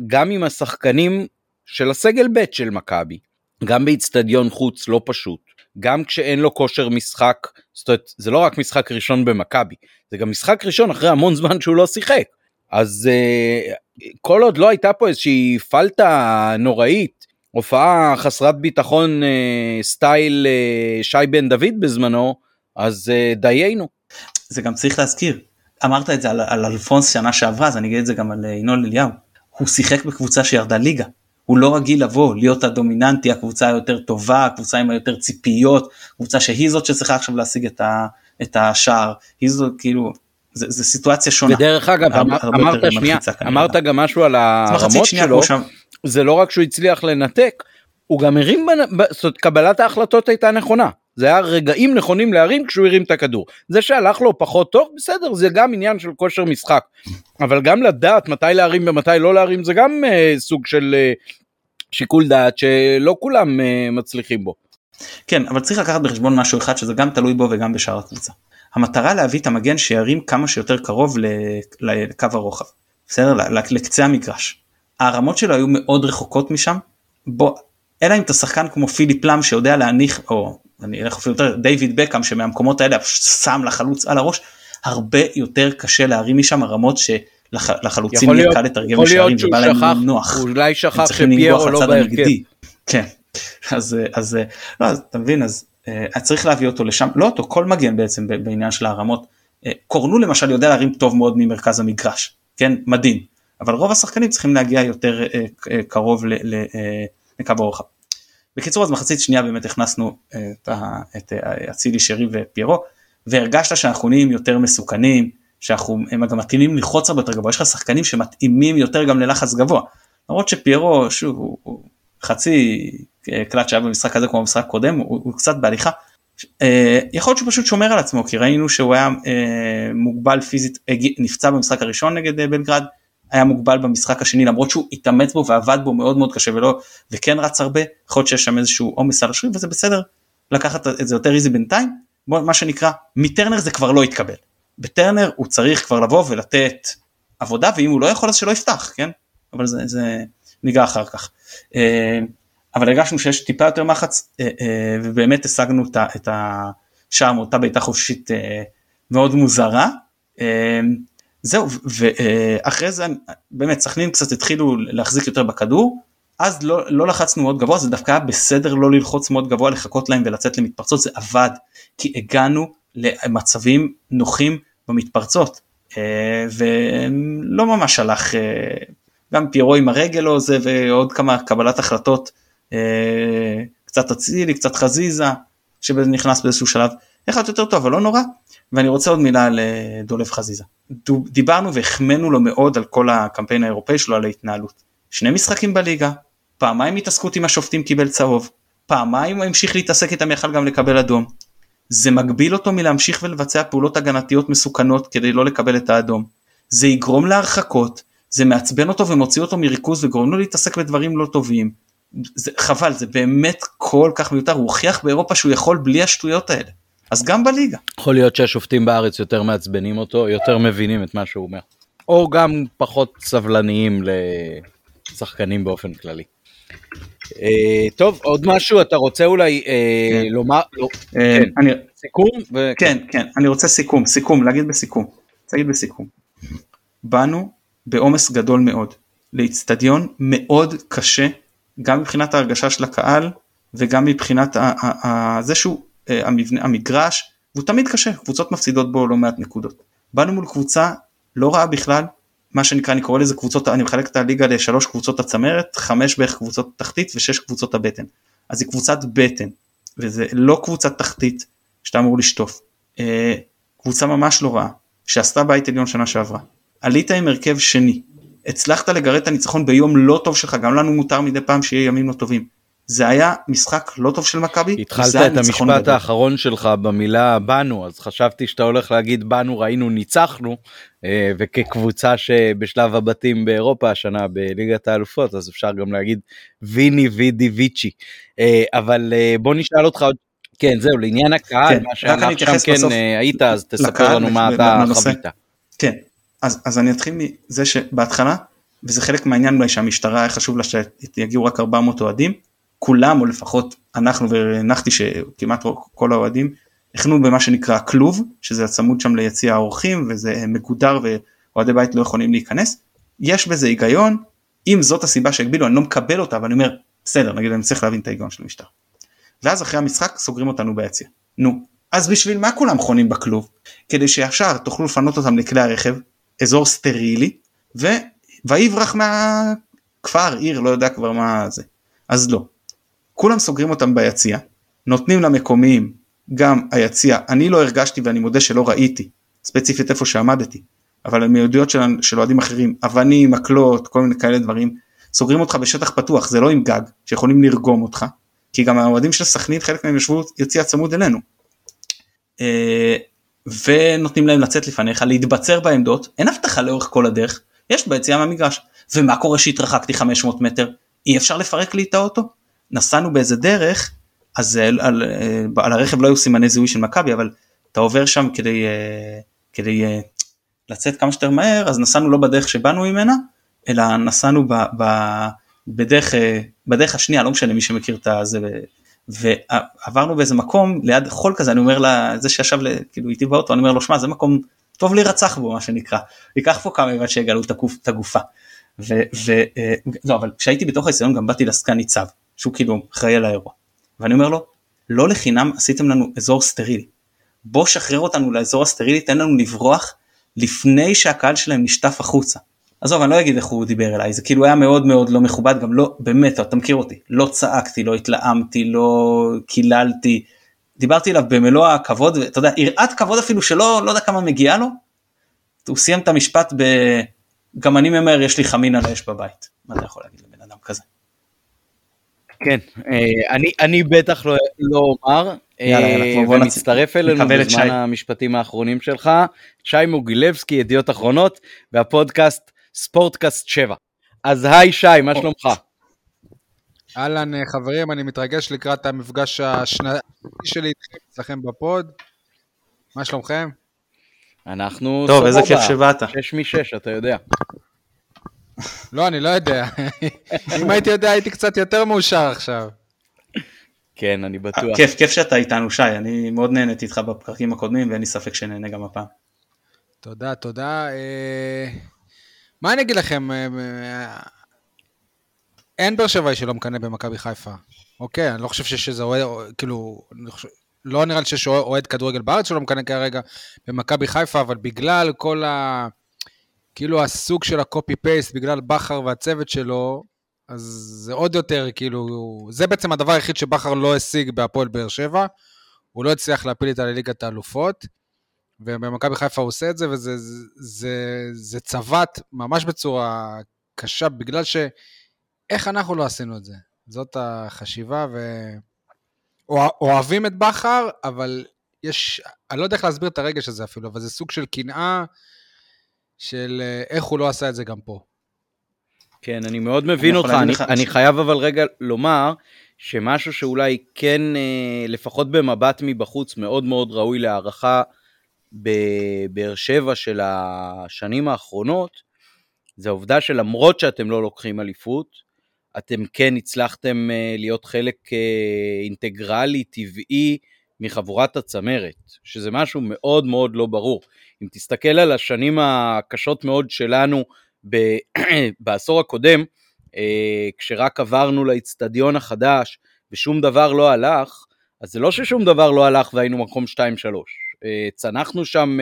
גם עם השחקנים של הסגל ב' של מכבי, גם באיצטדיון חוץ לא פשוט, גם כשאין לו כושר משחק, זאת אומרת זה לא רק משחק ראשון במכבי, זה גם משחק ראשון אחרי המון זמן שהוא לא שיחק. אז uh, כל עוד לא הייתה פה איזושהי פלטה נוראית, הופעה חסרת ביטחון uh, סטייל uh, שי בן דוד בזמנו, אז uh, דיינו.
זה גם צריך להזכיר, אמרת את זה על, על אלפונס שנה שעברה, אז אני אגיד את זה גם על ינון אליהו. הוא שיחק בקבוצה שירדה ליגה. הוא לא רגיל לבוא, להיות הדומיננטי, הקבוצה היותר טובה, הקבוצה עם היותר ציפיות, קבוצה שהיא זאת שצריכה עכשיו להשיג את, ה, את השער, היא זאת כאילו, זה, זה סיטואציה שונה.
ודרך אגב,
הרבה-
אמר-
הרבה
אמרת שנייה. אמרת גם משהו על הרמות שלו,
שם-
זה לא רק שהוא הצליח לנתק, הוא גם הרים, בנ- זאת אומרת, קבלת ההחלטות הייתה נכונה. זה היה רגעים נכונים להרים כשהוא הרים את הכדור. זה שהלך לו פחות טוב, בסדר, זה גם עניין של כושר משחק. אבל גם לדעת מתי להרים ומתי לא להרים, זה גם אה, סוג של אה, שיקול דעת שלא כולם אה, מצליחים בו.
כן, אבל צריך לקחת בחשבון משהו אחד שזה גם תלוי בו וגם בשאר הקבוצה. המטרה להביא את המגן שירים כמה שיותר קרוב לקו הרוחב, בסדר? לקצה המגרש. הרמות שלו היו מאוד רחוקות משם, בוא, אלא אם אתה שחקן כמו פיליפ לאם שיודע להניח, או אני אלך אפילו יותר, דיוויד בקאם שמהמקומות האלה שם לחלוץ על הראש, הרבה יותר קשה להרים משם הרמות שלחלוצים יהיה
להיות-
קל לתרגם
שהוא
ובא להם
שכח,
נוח.
הוא אולי שכח שפיירו לא בהרכב.
כן. אז אז לא אז אתה מבין אז אה, אז צריך להביא אותו לשם לא אותו כל מגן בעצם בעניין של הרמות. אה, קורנו למשל יודע להרים טוב מאוד ממרכז המגרש כן מדהים אבל רוב השחקנים צריכים להגיע יותר אה, אה, קרוב אה, לקו הרוחב. בקיצור אז מחצית שנייה באמת הכנסנו את אצילי שרי ופיירו והרגשת שאנחנו נהיים יותר מסוכנים שאנחנו גם מתאימים ללחוץ הרבה יותר גבוה יש לך שחקנים שמתאימים יותר גם ללחץ גבוה למרות שפיירו שוב הוא, הוא חצי קלט שהיה במשחק הזה כמו במשחק קודם הוא, הוא קצת בהליכה. יכול להיות שהוא פשוט שומר על עצמו כי ראינו שהוא היה מוגבל פיזית נפצע במשחק הראשון נגד בלגרד היה מוגבל במשחק השני למרות שהוא התאמץ בו ועבד בו מאוד מאוד קשה ולא וכן רץ הרבה יכול להיות שיש שם איזשהו עומס על השריר וזה בסדר לקחת את זה יותר איזי בינתיים מה שנקרא מטרנר זה כבר לא יתקבל בטרנר הוא צריך כבר לבוא ולתת עבודה ואם הוא לא יכול אז שלא יפתח כן אבל זה, זה ניגע אחר כך. אה, אבל הרגשנו שיש טיפה יותר מחץ אה, אה, ובאמת השגנו את השער מאותה בעיטה חופשית מאוד מוזרה. אה, זהו ואחרי זה באמת סכנין קצת התחילו להחזיק יותר בכדור אז לא, לא לחצנו מאוד גבוה זה דווקא היה בסדר לא ללחוץ מאוד גבוה לחכות להם ולצאת למתפרצות זה עבד כי הגענו למצבים נוחים במתפרצות אה, ולא ממש הלך אה, גם פיירו עם הרגל או זה ועוד כמה קבלת החלטות אה, קצת אצילי קצת חזיזה שנכנס באיזשהו שלב אחד יותר טוב אבל לא נורא ואני רוצה עוד מילה על דולב חזיזה דיברנו והחמאנו לו מאוד על כל הקמפיין האירופאי שלו על ההתנהלות שני משחקים בליגה פעמיים התעסקות עם השופטים קיבל צהוב פעמיים הוא המשיך להתעסק איתם יכל גם לקבל אדום זה מגביל אותו מלהמשיך ולבצע פעולות הגנתיות מסוכנות כדי לא לקבל את האדום. זה יגרום להרחקות, זה מעצבן אותו ומוציא אותו מריכוז וגורם לו להתעסק בדברים לא טובים. זה חבל, זה באמת כל כך מיותר, הוא הוכיח באירופה שהוא יכול בלי השטויות האלה. אז גם בליגה.
יכול להיות שהשופטים בארץ יותר מעצבנים אותו, יותר מבינים את מה שהוא אומר. או גם פחות סבלניים לשחקנים באופן כללי. אה, טוב, עוד משהו אתה רוצה אולי אה,
כן.
לומר, לא,
אה,
כן.
אני,
סיכום? ו-
כן, כן, אני רוצה סיכום, סיכום, להגיד בסיכום. להגיד בסיכום. באנו בעומס גדול מאוד לאיצטדיון מאוד קשה, גם מבחינת ההרגשה של הקהל וגם מבחינת זה שהוא המבנה, המגרש, והוא תמיד קשה, קבוצות מפסידות בו לא מעט נקודות. באנו מול קבוצה לא רעה בכלל, מה שנקרא, אני קורא לזה קבוצות, אני מחלק את הליגה לשלוש קבוצות הצמרת, חמש בערך קבוצות תחתית ושש קבוצות הבטן. אז היא קבוצת בטן, וזה לא קבוצת תחתית שאתה אמור לשטוף. אה, קבוצה ממש לא רעה, שעשתה בית עליון שנה שעברה. עלית עם הרכב שני, הצלחת לגרד את הניצחון ביום לא טוב שלך, גם לנו מותר מדי פעם שיהיה ימים לא טובים. זה היה משחק לא טוב של מכבי.
התחלת את המשפט
גדול.
האחרון שלך במילה באנו, אז חשבתי שאתה הולך להגיד באנו ראינו ניצחנו, אה, וכקבוצה שבשלב הבתים באירופה השנה בליגת האלופות, אז אפשר גם להגיד ויני וידי ויצ'י. אה, אבל אה, בוא נשאל אותך עוד, כן זהו, לעניין הקהל,
כן,
מה
אני
שם כן
בסוף
היית, אז תספר לנו מה אתה. חווית.
כן, אז, אז אני אתחיל מזה שבהתחלה, וזה חלק מהעניין אולי שהמשטרה היה חשוב לה שיגיעו רק 400 אוהדים, כולם או לפחות אנחנו והנחתי שכמעט כל האוהדים הכנו במה שנקרא כלוב, שזה הצמוד שם ליציע האורחים וזה מגודר ואוהדי בית לא יכולים להיכנס, יש בזה היגיון, אם זאת הסיבה שהגבילו אני לא מקבל אותה אבל אני אומר בסדר נגיד אני צריך להבין את ההיגיון של המשטרה. ואז אחרי המשחק סוגרים אותנו ביציע. נו, אז בשביל מה כולם חונים בכלוב? כדי שישר תוכלו לפנות אותם לכלי הרכב, אזור סטרילי, ו... ויברח מהכפר, עיר, לא יודע כבר מה זה. אז לא. כולם סוגרים אותם ביציע, נותנים למקומיים גם היציע, אני לא הרגשתי ואני מודה שלא ראיתי, ספציפית איפה שעמדתי, אבל מעדויות של, של אוהדים אחרים, אבנים, מקלות, כל מיני כאלה דברים, סוגרים אותך בשטח פתוח, זה לא עם גג, שיכולים לרגום אותך, כי גם האוהדים של סכנין, חלק מהם ישבו יציע צמוד אלינו. אה, ונותנים להם לצאת לפניך, להתבצר בעמדות, אין הבטחה לאורך כל הדרך, יש ביציאה מהמגרש. ומה קורה שהתרחקתי 500 מטר? אי אפשר לפרק לי את האוטו? נסענו באיזה דרך, אז על, על, על הרכב לא היו סימני זיהוי של מכבי, אבל אתה עובר שם כדי, אה, כדי אה, לצאת כמה שיותר מהר, אז נסענו לא בדרך שבאנו ממנה, אלא נסענו ב, ב, בדרך, אה, בדרך השנייה, לא משנה מי שמכיר את זה, ועברנו באיזה מקום ליד חול כזה, אני אומר לזה שישב כאילו איתי באוטו, אני אומר לו, שמע, זה מקום טוב להירצח בו, מה שנקרא, ייקח פה כמה ימים שיגלו את הגופה. ו, ו, לא, אבל כשהייתי בתוך היסיון גם באתי לסגן ניצב, שהוא כאילו אחראי על האירוע. ואני אומר לו, לא לחינם עשיתם לנו אזור סטרילי. בוא שחרר אותנו לאזור הסטרילי, תן לנו לברוח לפני שהקהל שלהם נשטף החוצה. עזוב, אני לא אגיד איך הוא דיבר אליי, זה כאילו היה מאוד מאוד לא מכובד, גם לא, באמת, אתה מכיר אותי, לא צעקתי, לא התלהמתי, לא קיללתי, דיברתי אליו במלוא הכבוד, ואתה יודע, יראת כבוד אפילו שלא, לא יודע כמה מגיעה לו, הוא סיים את המשפט ב... גם אני ממהר, יש לי חמין על האש בבית. מה אתה יכול להגיד לבן אדם כזה?
כן, אה, אני, אני בטח לא, לא אומר, בוא ומצטרף אלינו בזמן שי. המשפטים האחרונים שלך, שי מוגילבסקי, ידיעות אחרונות, והפודקאסט ספורטקאסט 7. אז היי שי, מה שלומך?
אהלן אה, חברים, אני מתרגש לקראת המפגש השנתי שלי אצלכם בפוד. מה שלומכם?
אנחנו
טוב, איזה כיף שבאת.
שש משש, אתה יודע.
לא, אני לא יודע. אם הייתי יודע, הייתי קצת יותר מאושר עכשיו.
כן, אני בטוח.
כיף, כיף שאתה איתנו, שי. אני מאוד נהניתי איתך בפרקים הקודמים, ואין לי ספק שנהנה גם הפעם.
תודה, תודה. אה, מה אני אגיד לכם? אה, אין באר שבעי שלא מקנא במכבי חיפה. אוקיי, אני לא חושב שיש איזה אוהד, כאילו, לא נראה לי שיש אוהד כדורגל בארץ שלא מקנא כרגע במכבי חיפה, אבל בגלל כל ה... כאילו הסוג של הקופי פייסט, בגלל בכר והצוות שלו, אז זה עוד יותר, כאילו, זה בעצם הדבר היחיד שבכר לא השיג בהפועל באר שבע. הוא לא הצליח להפיל איתה לליגת האלופות, ובמכבי חיפה הוא עושה את זה, וזה זה, זה, זה צבט ממש בצורה קשה, בגלל ש... איך אנחנו לא עשינו את זה? זאת החשיבה, ו... אוהבים את בכר, אבל יש, אני לא יודע איך להסביר את הרגש הזה אפילו, אבל זה סוג של קנאה של אה, איך הוא לא עשה את זה גם פה.
כן, אני מאוד מבין אותך, אני, אני חייב אבל רגע לומר שמשהו שאולי כן, אה, לפחות במבט מבחוץ, מאוד מאוד ראוי להערכה בבאר שבע של השנים האחרונות, זה העובדה שלמרות שאתם לא לוקחים אליפות, אתם כן הצלחתם אה, להיות חלק אינטגרלי, טבעי, מחבורת הצמרת, שזה משהו מאוד מאוד לא ברור. אם תסתכל על השנים הקשות מאוד שלנו בעשור הקודם, אה, כשרק עברנו לאיצטדיון החדש ושום דבר לא הלך, אז זה לא ששום דבר לא הלך והיינו מקום 2-3. צנחנו שם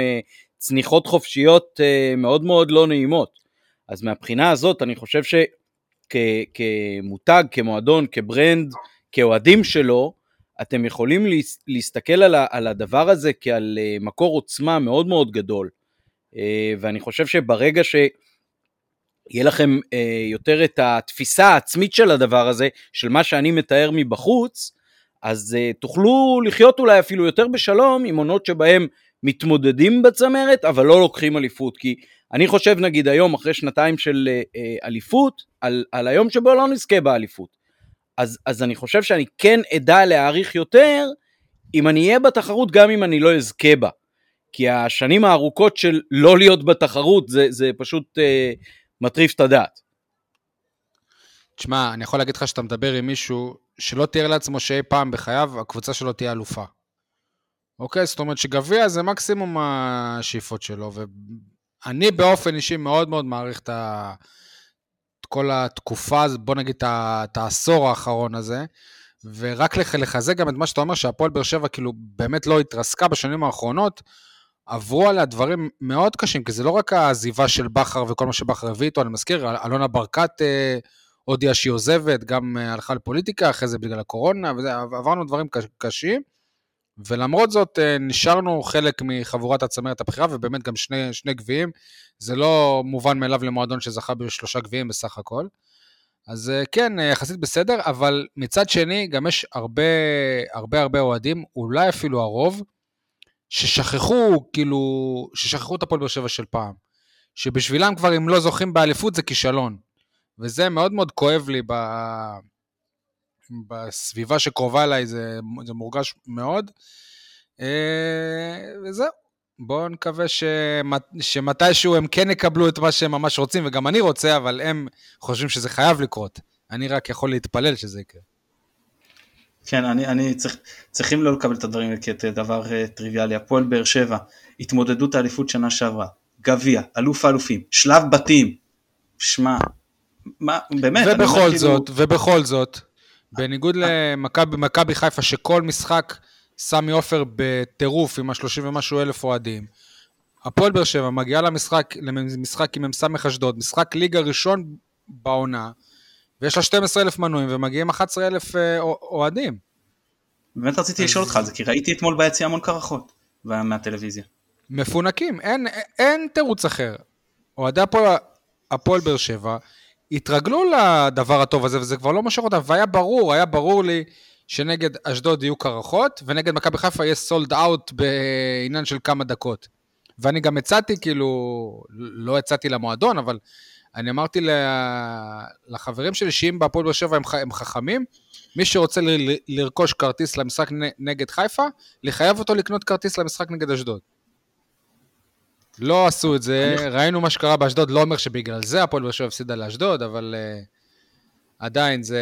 צניחות חופשיות מאוד מאוד לא נעימות. אז מהבחינה הזאת אני חושב ש... כ- כמותג, כמועדון, כברנד, כאוהדים שלו, אתם יכולים להסתכל על, על הדבר הזה כעל אה, מקור עוצמה מאוד מאוד גדול. אה, ואני חושב שברגע שיהיה לכם אה, יותר את התפיסה העצמית של הדבר הזה, של מה שאני מתאר מבחוץ, אז תוכלו לחיות אולי אפילו יותר בשלום עם עונות שבהם מתמודדים בצמרת, אבל לא לוקחים אליפות. כי אני חושב נגיד היום, אחרי שנתיים של אליפות, על, על היום שבו לא נזכה באליפות. אז, אז אני חושב שאני כן אדע להעריך יותר, אם אני אהיה בתחרות, גם אם אני לא אזכה בה. כי השנים הארוכות של לא להיות בתחרות, זה, זה פשוט אה, מטריף את הדעת.
תשמע, אני יכול להגיד לך שאתה מדבר עם מישהו שלא תיאר לעצמו שאי פעם בחייו הקבוצה שלו תהיה אלופה. אוקיי? זאת אומרת שגביע זה מקסימום השאיפות שלו, אני באופן אישי מאוד מאוד מעריך את, ה... כל התקופה, בוא נגיד את העשור האחרון הזה, ורק לחזק גם את מה שאתה אומר, שהפועל באר שבע כאילו באמת לא התרסקה בשנים האחרונות, עברו עליה דברים מאוד קשים, כי זה לא רק העזיבה של בכר וכל מה שבכר הביא איתו, אני מזכיר, אלונה ברקת אה, הודיעה שהיא עוזבת, גם אה, הלכה לפוליטיקה, אחרי זה בגלל הקורונה, וזה, עברנו דברים קשים, ולמרות זאת אה, נשארנו חלק מחבורת הצמרת הבכירה, ובאמת גם שני, שני גביעים. זה לא מובן מאליו למועדון שזכה בשלושה גביעים בסך הכל. אז אה, כן, יחסית בסדר, אבל מצד שני, גם יש הרבה הרבה הרבה אוהדים, אולי אפילו הרוב, ששכחו, כאילו, ששכחו את הפועל באר שבע של פעם. שבשבילם כבר אם לא זוכים באליפות זה כישלון. וזה מאוד מאוד כואב לי ב... בסביבה שקרובה אליי, זה, זה מורגש מאוד. אה, וזהו. בואו נקווה שמת, שמתישהו הם כן יקבלו את מה שהם ממש רוצים, וגם אני רוצה, אבל הם חושבים שזה חייב לקרות. אני רק יכול להתפלל שזה יקרה.
כן, אני, אני צריך, צריכים לא לקבל את הדברים כדבר uh, טריוויאלי. הפועל באר שבע, התמודדות האליפות שנה שעברה, גביע, אלוף האלופים, שלב בתים. שמע, מה, באמת.
ובכל כאילו- זאת, כאילו... ובכל זאת, בניגוד למכבי חיפה, שכל משחק סמי עופר בטירוף עם ה-30 ומשהו אלף אוהדים, הפועל באר שבע מגיעה למשחק, למשחק עם מ"ס אשדוד, משחק ליגה ראשון בעונה, ויש לה 12 אלף מנויים ומגיעים 11 אלף אה, אוהדים.
באמת רציתי לשאול אותך על זה, כי ראיתי אתמול ביציע המון קרחות מהטלוויזיה.
מפונקים, אין, אין תירוץ אחר. אוהדי הפועל, הפועל באר שבע התרגלו לדבר הטוב הזה, וזה כבר לא מושך אותם, והיה ברור, היה ברור לי שנגד אשדוד יהיו קרחות, ונגד מכבי חיפה יהיה סולד אאוט בעניין של כמה דקות. ואני גם הצעתי, כאילו, לא הצעתי למועדון, אבל אני אמרתי לחברים שלי שאם בהפועל באר שבע הם, הם חכמים, מי שרוצה ל, לרכוש כרטיס למשחק נגד חיפה, לחייב אותו לקנות כרטיס למשחק נגד אשדוד. לא עשו את זה, אני... ראינו מה שקרה באשדוד, לא אומר שבגלל זה הפועל באר שבע הפסידה לאשדוד, אבל uh, עדיין זה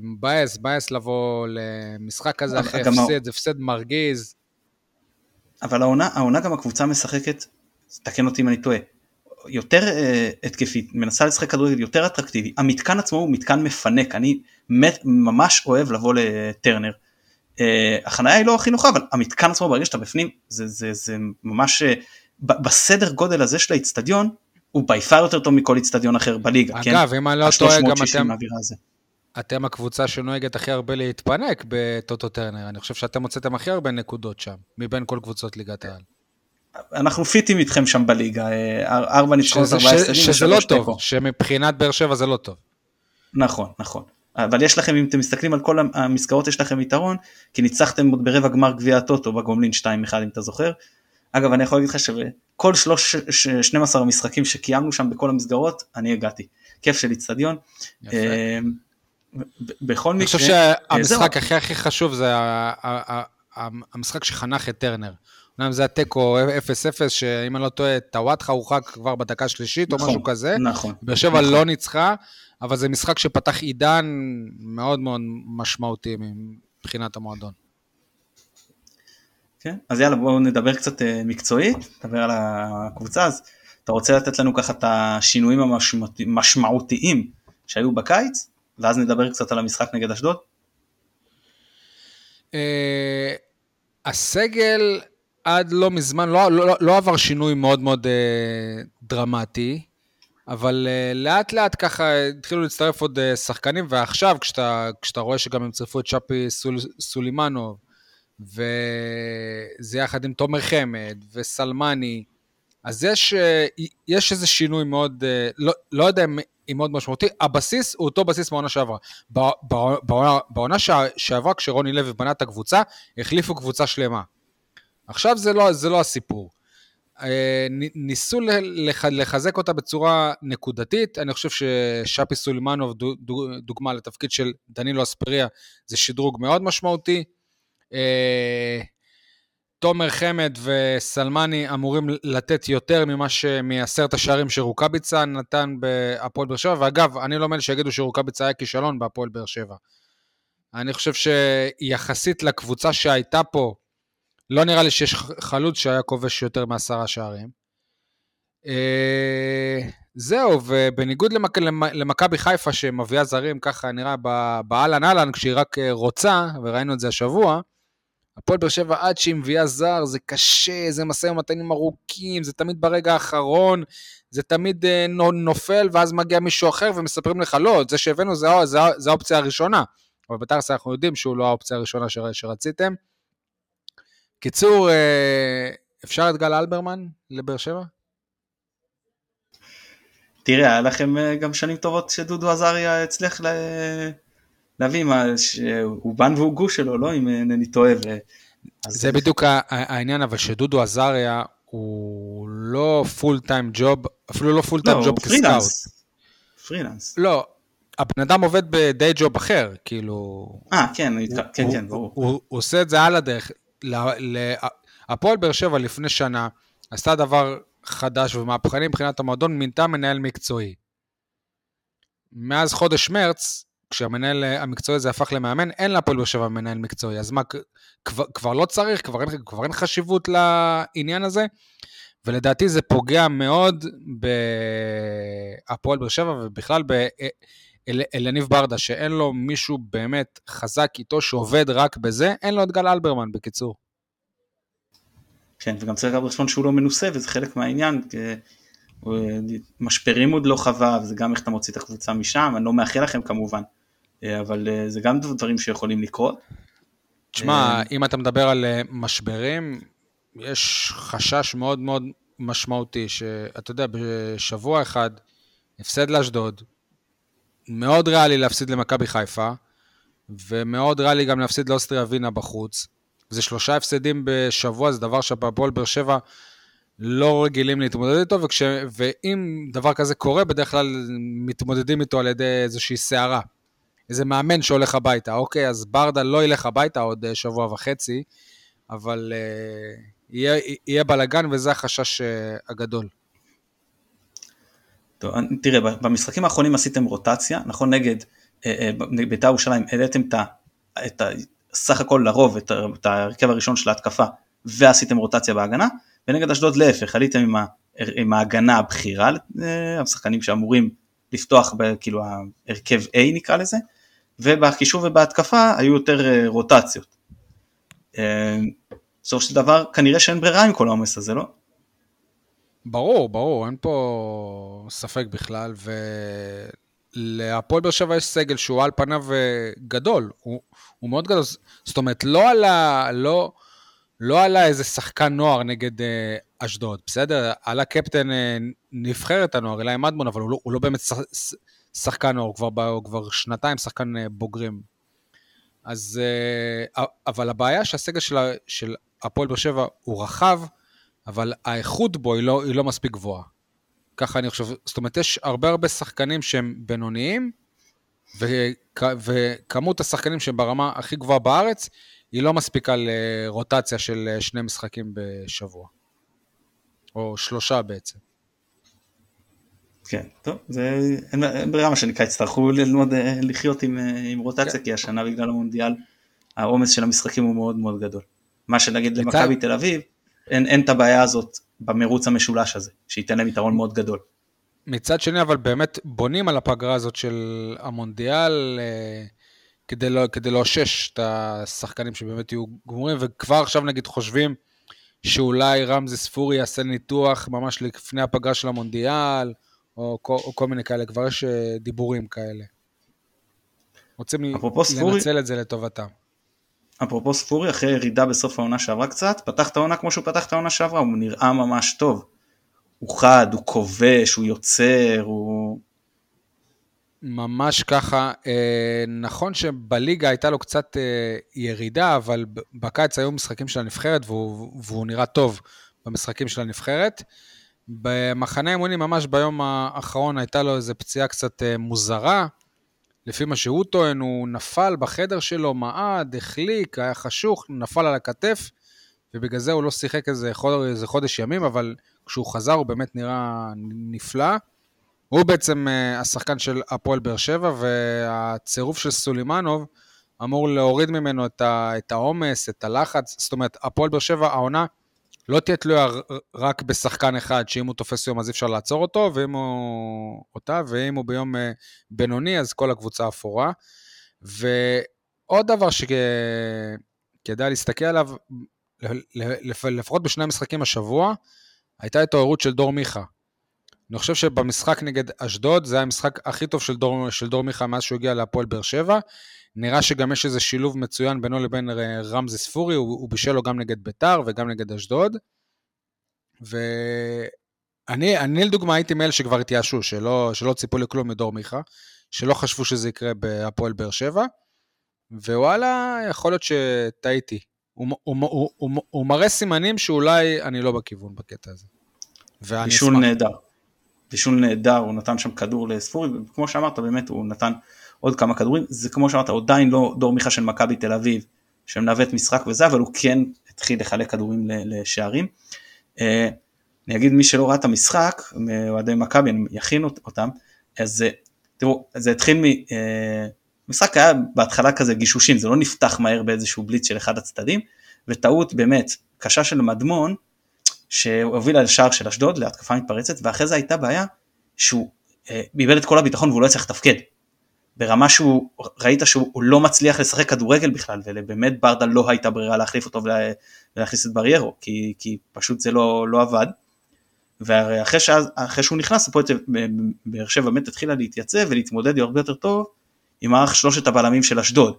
מבאס, מבאס לבוא למשחק כזה אחרי הפסד, זה הפסד מרגיז.
אבל העונה, העונה גם הקבוצה משחקת, תקן אותי אם אני טועה, יותר uh, התקפית, מנסה לשחק כדורגל יותר אטרקטיבי, המתקן עצמו הוא מתקן מפנק, אני מת, ממש אוהב לבוא לטרנר. Uh, החניה היא לא הכי נוחה, אבל המתקן עצמו ברגע שאתה בפנים, זה, זה, זה ממש, uh, בסדר גודל הזה של האיצטדיון, הוא ביפר יותר טוב מכל איצטדיון אחר בליגה,
אגב, כן? אגב, אם אני לא טועה, גם אתם, אתם הקבוצה שנוהגת הכי הרבה להתפנק בטוטו טרנר, אני חושב שאתם הוצאתם הכי הרבה נקודות שם, מבין כל קבוצות ליגת העל.
אנחנו פיטים איתכם שם בליגה, אה, ארבע ניצחונות,
ארבעה הפסדים. שזה לא טוב, תיקו. שמבחינת באר שבע זה לא טוב.
נכון, נכון. אבל יש לכם, אם אתם מסתכלים על כל המסגרות, יש לכם יתרון, כי ניצחתם עוד ברבע גמר גביע הטוטו בגומלין 2-1 אם אתה זוכר. אגב, אני יכול להגיד לך שבכל שלוש, 12 המשחקים שקיימנו שם בכל המסגרות, אני הגעתי. כיף של איצטדיון. אה, בכל מקרה...
אני חושב שהמשחק הכי הכי חשוב זה המשחק שחנך את טרנר. אומנם זה התיקו 0-0, שאם אני לא טועה, טוואטחה הורחק כבר בדקה השלישית או נכון, משהו כזה.
נכון.
באר שבע נכון. לא ניצחה, אבל זה משחק שפתח עידן מאוד מאוד משמעותי מבחינת המועדון.
כן, אז יאללה בואו נדבר קצת אה, מקצועית, נדבר על הקבוצה, אז אתה רוצה לתת לנו ככה את השינויים המשמעותיים שהיו בקיץ, ואז נדבר קצת על המשחק נגד אשדוד?
אה, הסגל עד לא מזמן לא, לא, לא עבר שינוי מאוד מאוד אה, דרמטי, אבל אה, לאט לאט ככה התחילו להצטרף עוד אה, שחקנים, ועכשיו כשאתה, כשאתה רואה שגם הם צירפו את שפי סול, סולימנוב, וזה יחד עם תומר חמד וסלמני, אז יש, אה, יש איזה שינוי מאוד, אה, לא, לא יודע אם מאוד משמעותי, הבסיס הוא אותו בסיס מהעונה שעברה. בעונה, בעונה שעברה, כשרוני לוי בנה את הקבוצה, החליפו קבוצה שלמה. עכשיו זה לא, זה לא הסיפור. אה, ניסו לחזק אותה בצורה נקודתית, אני חושב ששאפי סולימנוב, דוגמה לתפקיד של דנילו אספריה, זה שדרוג מאוד משמעותי. אה, תומר חמד וסלמני אמורים לתת יותר ממה ש... מעשרת השערים שרוקאביצה נתן בהפועל באר שבע, ואגב, אני לא מאלה שיגידו שרוקאביצה היה כישלון בהפועל באר שבע. אני חושב שיחסית לקבוצה שהייתה פה, לא נראה לי שיש חלוץ שהיה כובש יותר מעשרה שערים. אה, זהו, ובניגוד למק... למכבי חיפה שמביאה זרים ככה נראה באהלן אהלן כשהיא רק אה, רוצה, וראינו את זה השבוע, הפועל באר שבע עד שהיא מביאה זר זה קשה, זה משא ומתנים ארוכים, זה תמיד ברגע האחרון, זה תמיד אה, נופל ואז מגיע מישהו אחר ומספרים לך לא, זה שהבאנו זה, זה, זה האופציה הראשונה, אבל בתכלס אנחנו יודעים שהוא לא האופציה הראשונה ש... שרציתם. קיצור, אה, אפשר את גל אלברמן לבאר שבע?
תראה, היה לכם אה, גם שנים טובות שדודו עזריה הצליח. להביא מה, שהוא בן והוא גוש שלו, לא? אם אינני טועה. ו...
זה בדיוק העניין, אבל שדודו עזריה הוא לא full time job, אפילו לא full time job
כסקאוט. פרילנס.
לא, הבן אדם עובד בדיי ג'וב אחר, כאילו...
אה, כן, כן, כן, ברור.
הוא עושה את זה על הדרך. הפועל באר שבע לפני שנה עשתה דבר חדש ומהפכני מבחינת המועדון, מינתה מנהל מקצועי. מאז חודש מרץ, כשהמנהל המקצועי הזה הפך למאמן, אין להפועל באר שבע מנהל מקצועי. אז מה, כבר, כבר לא צריך, כבר אין, כבר אין חשיבות לעניין הזה, ולדעתי זה פוגע מאוד בהפועל באר שבע ובכלל באלניב ברדה, שאין לו מישהו באמת חזק איתו שעובד רק בזה, אין לו את גל אלברמן בקיצור.
כן, וגם צריך גם לחשוב שהוא לא מנוסה וזה חלק מהעניין, כי משברים עוד לא חווה וזה גם איך אתה מוציא את הקבוצה משם, אני לא מאחל לכם כמובן, אבל אה, זה גם דברים שיכולים לקרות.
תשמע, אה, אם אתה מדבר על אה, משברים, יש חשש מאוד מאוד משמעותי, שאתה יודע, בשבוע אחד, הפסד לאשדוד, מאוד ריאלי להפסיד למכבי חיפה, ומאוד ריאלי גם להפסיד לאוסטריה ווינה בחוץ. זה שלושה הפסדים בשבוע, זה דבר שבפועל באר שבע לא רגילים להתמודד איתו, וכש, ואם דבר כזה קורה, בדרך כלל מתמודדים איתו על ידי איזושהי סערה. איזה מאמן שהולך הביתה. אוקיי, אז ברדה לא ילך הביתה עוד אה, שבוע וחצי, אבל uh, יהיה, יהיה בלאגן וזה החשש uh, הגדול.
טוב, תראה, במשחקים האחרונים עשיתם רוטציה, נכון? נגד בית"ר ירושלים העליתם את, את סך הכל לרוב את ההרכב הראשון של ההתקפה ועשיתם רוטציה בהגנה, ונגד אשדוד להפך, עליתם עם, ה, עם ההגנה הבכירה, השחקנים שאמורים לפתוח כאילו ההרכב A נקרא לזה, ובקישור ובהתקפה היו יותר אה, רוטציות. אה, בסופו של דבר כנראה שאין ברירה עם כל העומס הזה, לא?
ברור, ברור, אין פה ספק בכלל, ולהפועל באר שבע יש סגל שהוא על פניו אה, גדול, הוא, הוא מאוד גדול, זאת אומרת, לא עלה, לא, לא עלה איזה שחקן נוער נגד אשדוד, בסדר? עלה קפטן נבחרת הנוער, אלא עם מדמון, אבל הוא לא, הוא לא באמת שחקן נוער, הוא כבר, הוא כבר שנתיים שחקן אה, בוגרים. אז, אה, אבל הבעיה שהסגל של, של הפועל באר שבע הוא רחב, אבל האיכות בו היא לא, היא לא מספיק גבוהה. ככה אני חושב, זאת אומרת, יש הרבה הרבה שחקנים שהם בינוניים, וכ, וכמות השחקנים שהם ברמה הכי גבוהה בארץ, היא לא מספיקה לרוטציה של שני משחקים בשבוע. או שלושה בעצם.
כן, טוב, זה אין, אין ברירה מה שנקרא, יצטרכו ללמוד אה, לחיות עם, אה, עם רוטציה, כן. כי השנה בגלל המונדיאל העומס של המשחקים הוא מאוד מאוד גדול. מה שנגיד למכבי תל אביב, אין, אין את הבעיה הזאת במרוץ המשולש הזה, שייתן להם יתרון מאוד גדול.
מצד שני, אבל באמת בונים על הפגרה הזאת של המונדיאל אה, כדי, לא, כדי לאושש את השחקנים שבאמת יהיו גמורים, וכבר עכשיו נגיד חושבים שאולי רמזי ספורי יעשה ניתוח ממש לפני הפגרה של המונדיאל, או, או כל מיני כאלה, כבר יש אה, דיבורים כאלה. רוצים לנצל ספורי, את זה לטובתם.
אפרופו ספורי, אחרי ירידה בסוף העונה שעברה קצת, פתח את העונה כמו שהוא פתח את העונה שעברה, הוא נראה ממש טוב. הוא חד, הוא כובש, הוא יוצר, הוא...
ממש ככה. אה, נכון שבליגה הייתה לו קצת אה, ירידה, אבל בקיץ היו משחקים של הנבחרת והוא, והוא נראה טוב במשחקים של הנבחרת. במחנה אימונים ממש ביום האחרון הייתה לו איזו פציעה קצת אה, מוזרה. לפי מה שהוא טוען, הוא נפל בחדר שלו, מעד, החליק, היה חשוך, נפל על הכתף, ובגלל זה הוא לא שיחק איזה חודש, איזה חודש ימים, אבל כשהוא חזר הוא באמת נראה נפלא. הוא בעצם uh, השחקן של הפועל באר שבע, והצירוף של סולימנוב אמור להוריד ממנו את העומס, את הלחץ. זאת אומרת, הפועל באר שבע, העונה, לא תהיה תלויה רק בשחקן אחד, שאם הוא תופס יום אז אי אפשר לעצור אותו, ואם הוא אותה, ואם הוא ביום אה, בינוני אז כל הקבוצה אפורה. ועוד דבר שכדאי להסתכל עליו, לפחות בשני המשחקים השבוע, הייתה התעוררות של דור מיכה. אני חושב שבמשחק נגד אשדוד זה היה המשחק הכי טוב של דור, של דור מיכה מאז שהוא הגיע להפועל באר שבע. נראה שגם יש איזה שילוב מצוין בינו לבין רמזי ספורי, הוא, הוא בישל לו גם נגד ביתר וגם נגד אשדוד. ואני אני לדוגמה הייתי מאלה שכבר התייאשו, שלא, שלא ציפו לכלום מדור מיכה, שלא חשבו שזה יקרה בהפועל באר שבע, ווואלה, יכול להיות שטעיתי. הוא, הוא, הוא, הוא, הוא מראה סימנים שאולי אני לא בכיוון בקטע הזה.
בישול נהדר. בישול נהדר, הוא נתן שם כדור לספורי, וכמו שאמרת, באמת הוא נתן עוד כמה כדורים, זה כמו שאמרת, עדיין לא דור מיכה של מכבי תל אביב, שמנווט משחק וזה, אבל הוא כן התחיל לחלק כדורים לשערים. אה, אני אגיד מי שלא ראה את המשחק, מאוהדי מכבי, אני יכין אותם, אז אה, תראו, זה התחיל מ... אה, המשחק היה בהתחלה כזה גישושים, זה לא נפתח מהר באיזשהו בליץ של אחד הצדדים, וטעות באמת קשה של מדמון, שהובילה לשער של אשדוד להתקפה מתפרצת, ואחרי זה הייתה בעיה שהוא אה, איבד את כל הביטחון והוא לא הצליח לתפקד. ברמה שהוא, ראית שהוא לא מצליח לשחק כדורגל בכלל, ובאמת ברדה לא הייתה ברירה להחליף אותו ולהכניס את בריירו, כי, כי פשוט זה לא, לא עבד. ואחרי שאז, שהוא נכנס, הפועל באר שבע באמת התחילה להתייצב ולהתמודד הרבה יותר טוב עם מערך שלושת הבלמים של אשדוד.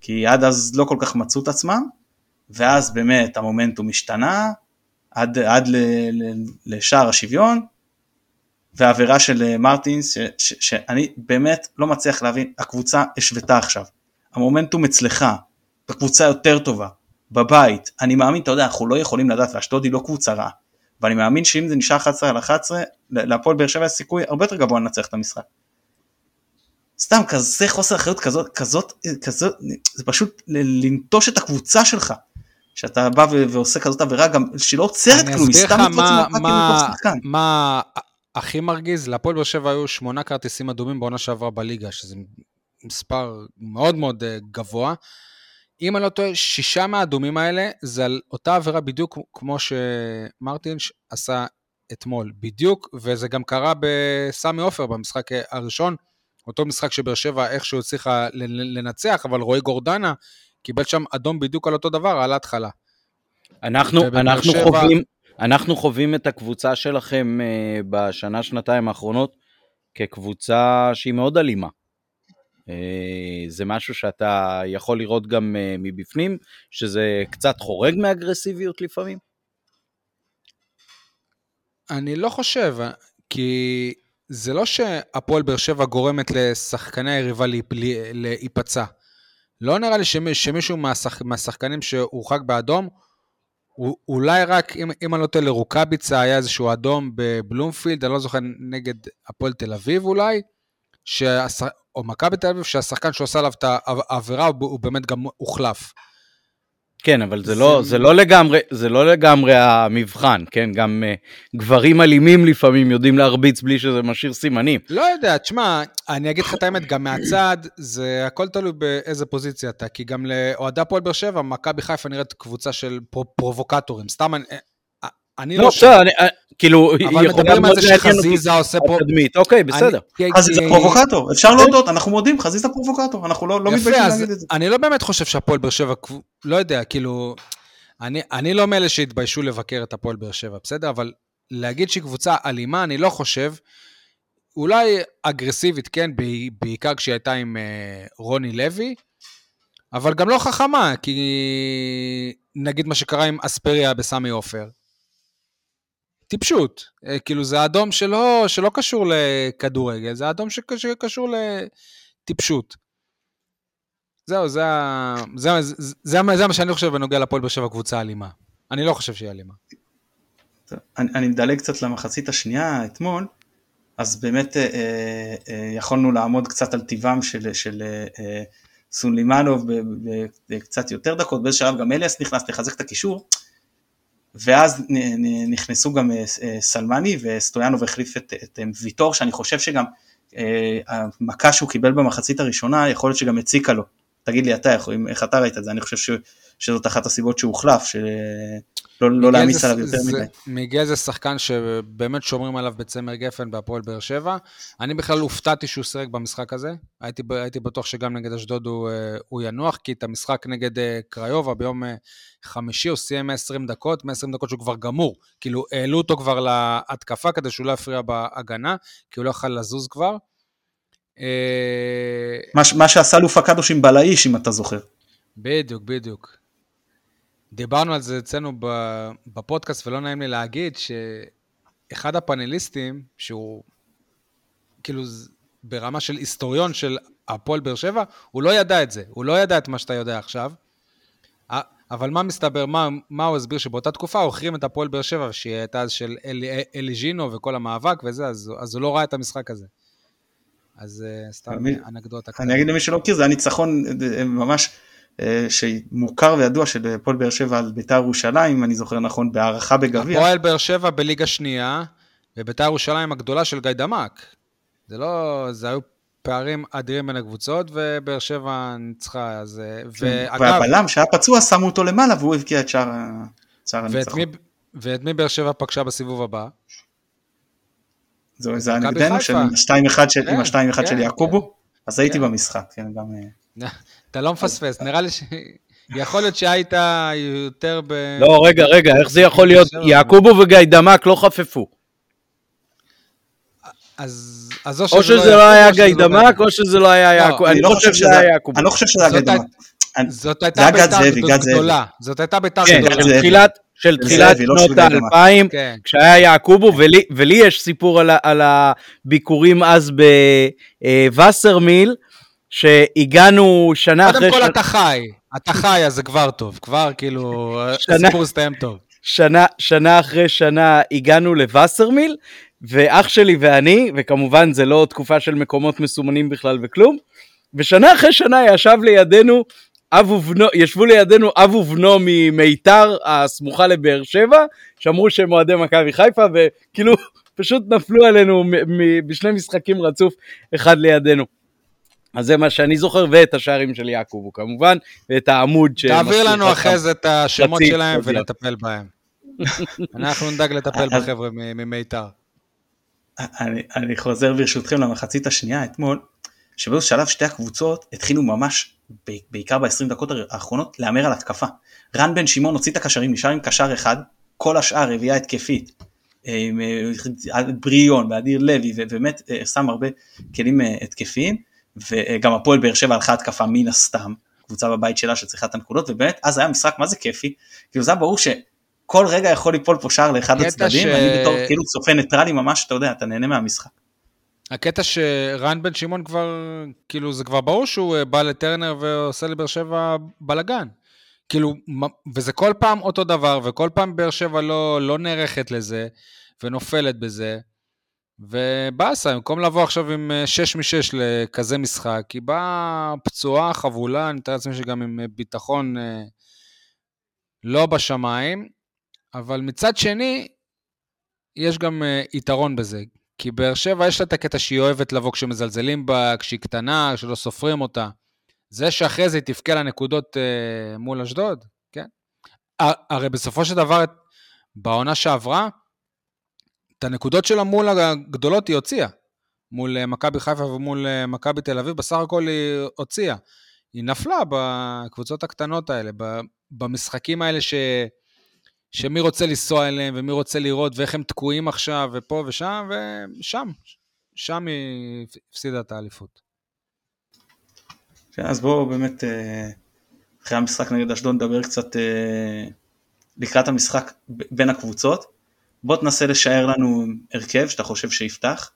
כי עד אז לא כל כך מצאו את עצמם, ואז באמת המומנטום השתנה, עד, עד ל, ל, לשער השוויון, והעבירה של אה, מרטינס, ש, ש, שאני באמת לא מצליח להבין, הקבוצה השוותה עכשיו, המומנטום אצלך, בקבוצה יותר טובה, בבית, אני מאמין, אתה יודע, אנחנו לא יכולים לדעת, ואשדוד היא לא קבוצה רעה, ואני מאמין שאם זה נשאר 11 על 11, להפועל באר שבע יש סיכוי הרבה יותר גבוה לנצח את המשחק. סתם כזה חוסר אחריות כזאת, כזאת, כזאת, זה פשוט לנטוש את הקבוצה שלך. שאתה בא ועושה כזאת עבירה גם שלא עוצרת כלום, היא סתם
מתפוצצת מתוך שחקן. מה הכי מרגיז? להפועל באר שבע היו שמונה כרטיסים אדומים בעונה שעברה בליגה, שזה מספר מאוד מאוד אה, גבוה. אם אני לא טועה, שישה מהאדומים האלה זה על אותה עבירה בדיוק כמו שמרטינש עשה אתמול, בדיוק, וזה גם קרה בסמי עופר במשחק הראשון, אותו משחק שבאר שבע איכשהו הצליחה לנצח, אבל רועי גורדנה קיבל שם אדום בדיוק על אותו דבר על ההתחלה.
אנחנו, אנחנו, שבע... חווים, אנחנו חווים את הקבוצה שלכם uh, בשנה, שנתיים האחרונות כקבוצה שהיא מאוד אלימה. Uh, זה משהו שאתה יכול לראות גם uh, מבפנים, שזה קצת חורג מאגרסיביות לפעמים?
אני לא חושב, כי זה לא שהפועל באר שבע גורמת לשחקני היריבה להיפצע. לא נראה לי שמישהו מהשח, מהשחקנים שהורחק באדום, אולי רק, אם, אם אני לא טועה, לרוקאביצה היה איזשהו אדום בבלומפילד, אני לא זוכר, נגד הפועל תל אביב אולי, שהש... או מכבי תל אביב, שהשחקן שעושה עליו את העבירה, הוא באמת גם הוחלף.
כן, אבל זה, זה... לא, זה, לא לגמרי, זה לא לגמרי המבחן, כן? גם uh, גברים אלימים לפעמים יודעים להרביץ בלי שזה משאיר סימנים.
לא יודע, תשמע, אני אגיד לך את האמת, גם מהצד, זה הכל תלוי באיזה פוזיציה אתה, כי גם לאוהדי הפועל באר שבע, מכבי חיפה נראית קבוצה של פרובוקטורים. סתם, אני,
אני לא, לא שם. כאילו,
אבל מדברים על זה שחזיזה עושה פה...
תדמית, אוקיי, בסדר.
חזיזה פרובוקטור, אפשר להודות, אנחנו מודים, חזיזה פרובוקטור, אנחנו לא, לא מתביישים להגיד את זה.
אני לא באמת חושב שהפועל באר שבע, לא יודע, כאילו, אני לא מאלה שהתביישו לבקר את הפועל באר שבע, בסדר? אבל להגיד שהיא קבוצה אלימה, אני לא חושב. אולי אגרסיבית, כן, בעיקר כשהיא הייתה עם אה, רוני לוי, אבל גם לא חכמה, כי נגיד מה שקרה עם אספריה בסמי עופר. טיפשות. אה, כאילו זה אדום שלא, שלא קשור לכדורגל, זה אדום שקשור לטיפשות. זהו, זה, זה, זה, זה, זה מה שאני חושב בנוגע לפועל באר שבע קבוצה אלימה. אני לא חושב שהיא אלימה.
אני, אני מדלג קצת למחצית השנייה אתמול, אז באמת אה, אה, אה יכולנו לעמוד קצת על טיבם של, של אה, אה סולימנוב בקצת יותר דקות, באיזה שלב גם אליאס נכנס לחזק את הקישור. ואז נכנסו גם אה, אה, סלמני וסטויאנוב החליף את, את ויטור שאני חושב שגם אה, המכה שהוא קיבל במחצית הראשונה יכול להיות שגם הציקה לו. תגיד לי אתה איך אתה ראית את זה, אני חושב שזאת אחת הסיבות שהוא הוחלף, שלא לא להעמיס עליו יותר מדי.
מיגל זה שחקן שבאמת שומרים עליו בצמר גפן בהפועל באר שבע. אני בכלל הופתעתי שהוא סירק במשחק הזה. הייתי, הייתי בטוח שגם נגד אשדוד הוא, אה, הוא ינוח, כי את המשחק נגד אה, קריובה ביום אה, חמישי הוא סיים 120 דקות, 120 דקות שהוא כבר גמור. כאילו, העלו אותו כבר להתקפה כדי שהוא לא יפריע בהגנה, כי הוא לא יכל לזוז כבר.
מה, מה שעשה לופה קדוש עם בלאיש, אם אתה זוכר.
בדיוק, בדיוק. דיברנו על זה אצלנו בפודקאסט, ולא נעים לי להגיד שאחד הפאנליסטים, שהוא כאילו ברמה של היסטוריון של הפועל באר שבע, הוא לא ידע את זה, הוא לא ידע את מה שאתה יודע עכשיו. אבל מה מסתבר, מה, מה הוא הסביר שבאותה תקופה הוא החרים את הפועל באר שבע, שהיא הייתה אז של אלי, אלי ז'ינו וכל המאבק וזה, אז, אז הוא לא ראה את המשחק הזה. אז uh, סתם אנקדוטה.
אני אגיד למי שלא מכיר, זה היה ניצחון אה, ממש אה, שמוכר וידוע של הפועל באר שבע על בית"ר ירושלים, אם אני זוכר נכון, בהערכה בגביע.
הפועל באר שבע בליגה שנייה, ובית"ר ירושלים הגדולה של גיא דמק. זה לא, זה היו פערים אדירים בין הקבוצות, ובאר שבע ניצחה, אז...
כן, ואגב... והבלם שהיה פצוע, שמו אותו למעלה והוא הבקיע את שער
הניצחון. ואת מי באר שבע פגשה בסיבוב הבא?
זה היה נגדנו, עם ה-2-1 של כן, יעקובו, כן. אז הייתי במשחק, כן, גם...
אה, אתה לא מפספס, נראה לי ש... יכול להיות שהיית יותר ב...
לא, רגע, רגע, איך זה יכול להיות? יעקובו וגיא דמק לא חפפו.
אז,
אז או שזה לא, לא היה גיא לא או שזה לא היה יעקובו. אני
לא חושב שזה היה יעקובו. אני לא חושב שזה היה גיא דמק.
זאת הייתה ביתר גדולה. זאת הייתה ביתר
גדולה. של תחילת שנות האלפיים, כן. כשהיה יעקובו, ולי יש סיפור על הביקורים אז בווסרמיל, שהגענו שנה אחרי...
קודם כל אתה חי, אתה חי אז זה כבר טוב, כבר כאילו, הסיפור הסתיים טוב.
שנה, שנה אחרי שנה הגענו לווסרמיל, ואח שלי ואני, וכמובן זה לא תקופה של מקומות מסומנים בכלל וכלום, ושנה אחרי שנה ישב לידינו אב ובנו, ישבו לידינו אב ובנו ממיתר הסמוכה לבאר שבע, שאמרו שהם אוהדי מכבי חיפה, וכאילו פשוט נפלו עלינו בשני משחקים רצוף אחד לידינו. אז זה מה שאני זוכר, ואת השערים של יעקובו כמובן, ואת העמוד
ש... תעביר לנו אחרי זה את השמות שלהם ולטפל בהם. אנחנו נדאג לטפל בחבר'ה ממיתר.
אני, אני חוזר ברשותכם למחצית השנייה אתמול, שבאיזשהו שלב שתי הקבוצות התחילו ממש, בעיקר ב-20 דקות האחרונות, להמר על התקפה. רן בן שמעון הוציא את הקשרים, נשאר עם קשר אחד, כל השאר רביעייה התקפית. עם אה, בריון ואדיר לוי, ובאמת אה, שם הרבה כלים אה, התקפיים. וגם הפועל באר שבע הלכה התקפה מן הסתם, קבוצה בבית שלה שצריכה את הנקודות, ובאמת אז היה משחק מה זה כיפי, כאילו זה היה ברור שכל רגע יכול ליפול פה שער לאחד הצדדים, ש... אני בתור כאילו צופה ניטרלי ממש, אתה יודע, אתה נהנה מהמשחק.
הקטע שרן בן שמעון כבר, כאילו זה כבר ברור שהוא אה, בא לטרנר ועושה לבאר שבע בלאגן. כאילו, וזה כל פעם אותו דבר, וכל פעם באר שבע לא, לא נערכת לזה, ונופלת בזה. ובאסה, במקום לבוא עכשיו עם 6 אה, מ-6 לכזה משחק, היא באה פצועה, חבולה, אני מתאר לעצמי שגם עם אה, ביטחון אה, לא בשמיים, אבל מצד שני, יש גם יתרון בזה. כי באר שבע יש לה את הקטע שהיא אוהבת לבוא כשמזלזלים בה, כשהיא קטנה, כשלא סופרים אותה. זה שאחרי זה היא תבכה לה נקודות מול אשדוד, כן? הרי בסופו של דבר, בעונה שעברה, את הנקודות שלה מול הגדולות היא הוציאה. מול אה, מכבי חיפה ומול אה, מכבי תל אביב, בסך הכל היא הוציאה. היא נפלה בקבוצות הקטנות האלה, במשחקים האלה ש... שמי רוצה לנסוע אליהם ומי רוצה לראות ואיך הם תקועים עכשיו ופה ושם, ושם, שם היא הפסידה את האליפות.
כן, אז בואו באמת, אה, אחרי המשחק נגד אשדוד נדבר קצת לקראת המשחק בין הקבוצות. בוא תנסה לשער לנו הרכב שאתה חושב שיפתח.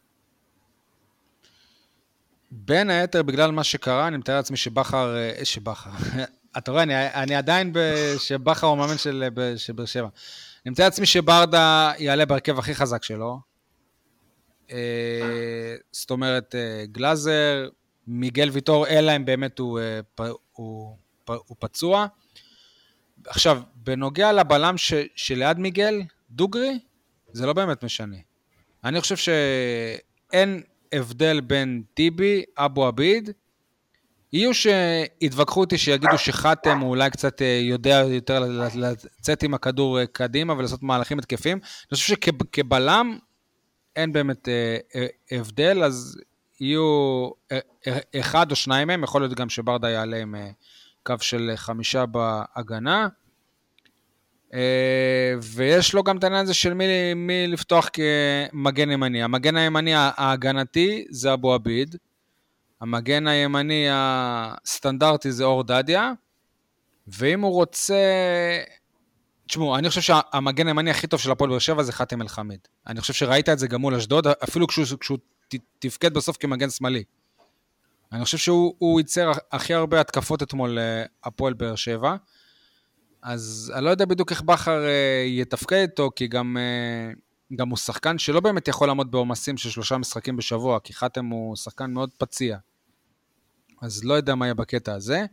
בין היתר בגלל מה שקרה, אני מתאר לעצמי שבכר, אה, שבכר, אתה רואה, אני, אני עדיין שבכר הוא מאמן של, באר שבע. אני מתאר לעצמי שברדה יעלה בהרכב הכי חזק שלו. אה, זאת אומרת, אה, גלאזר, מיגל ויטור, אלא אם באמת הוא, הוא, הוא, הוא פצוע. עכשיו, בנוגע לבלם ש, שליד מיגל, דוגרי, זה לא באמת משנה. אני חושב שאין הבדל בין טיבי, אבו עביד, יהיו שיתווכחו אותי, שיגידו שחתם הוא אולי קצת אה, יודע יותר לצאת עם הכדור אה, קדימה ולעשות מהלכים התקפים. אני חושב שכבלם אין באמת אה, הבדל, אז יהיו אחד או שניים מהם, יכול להיות גם שברדה יעלה עם קו של חמישה בהגנה. ויש לו גם את העניין הזה של מי, מי לפתוח כמגן ימני. המגן הימני ההגנתי זה אבו עביד. המגן הימני הסטנדרטי זה אור דדיה, ואם הוא רוצה... תשמעו, אני חושב שהמגן הימני הכי טוב של הפועל באר שבע זה חאתם אל-חמיד. אני חושב שראית את זה גם מול אשדוד, אפילו כשהוא, כשהוא תפקד בסוף כמגן שמאלי. אני חושב שהוא ייצר הכי הרבה התקפות אתמול להפועל באר שבע. אז אני לא יודע בדיוק איך בכר אה, יתפקד איתו, כי גם, אה, גם הוא שחקן שלא באמת יכול לעמוד בעומסים של שלושה משחקים בשבוע, כי חאתם הוא שחקן מאוד פציע. אז לא יודע מה יהיה בקטע הזה,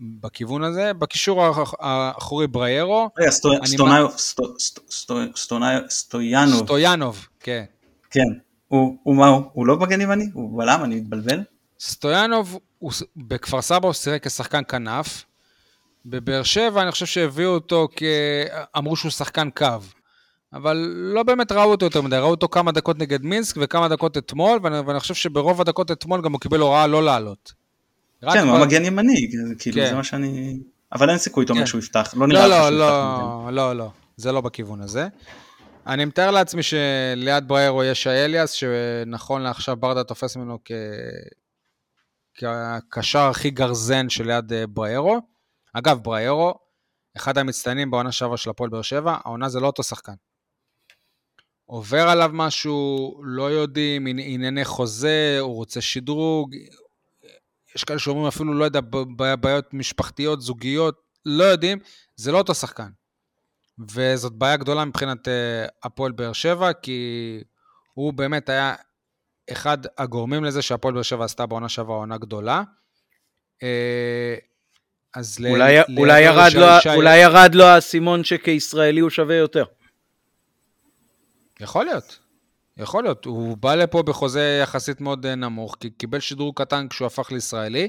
בכיוון הזה. בקישור האחורי בריירו.
רגע, סטויאנוב.
סטויאנוב, כן.
כן. הוא מה הוא? הוא לא מגן ימני? הוא בלם? אני מתבלבל?
סטויאנוב, בכפר סבא הוא שיחק כשחקן כנף. בבאר שבע אני חושב שהביאו אותו כי אמרו שהוא שחקן קו. אבל לא באמת ראו אותו יותר מדי, ראו אותו כמה דקות נגד מינסק וכמה דקות אתמול, ואני, ואני חושב שברוב הדקות אתמול גם הוא קיבל הוראה לא לעלות.
כן, הוא מגן ימני, כאילו כן. זה מה שאני... אבל אין סיכוי, אתה אומר, כן. שהוא יפתח, לא נראה
לא, לא, לא, לא, לא, זה לא בכיוון הזה. אני מתאר לעצמי שליד בריירו יש האליאס, שנכון לעכשיו ברדה תופס ממנו כ... כקשר הכי גרזן שליד אה, בריירו. אגב, בריירו, אחד המצטיינים בעונה שעברה של הפועל באר שבע, העונה זה לא אותו שחקן. עובר עליו משהו, לא יודעים, ענייני חוזה, הוא רוצה שדרוג, יש כאלה שאומרים אפילו, לא יודע, בעיות משפחתיות, זוגיות, לא יודעים, זה לא אותו שחקן. וזאת בעיה גדולה מבחינת אה, הפועל באר שבע, כי הוא באמת היה אחד הגורמים לזה שהפועל באר שבע עשתה בעונה שעברה עונה גדולה.
אז אולי, ל... אולי, ירד לו, שי... אולי ירד לו האסימון שכישראלי הוא שווה יותר.
יכול להיות. יכול להיות, הוא בא לפה בחוזה יחסית מאוד אה, נמוך, כי קיבל שדרוג קטן כשהוא הפך לישראלי,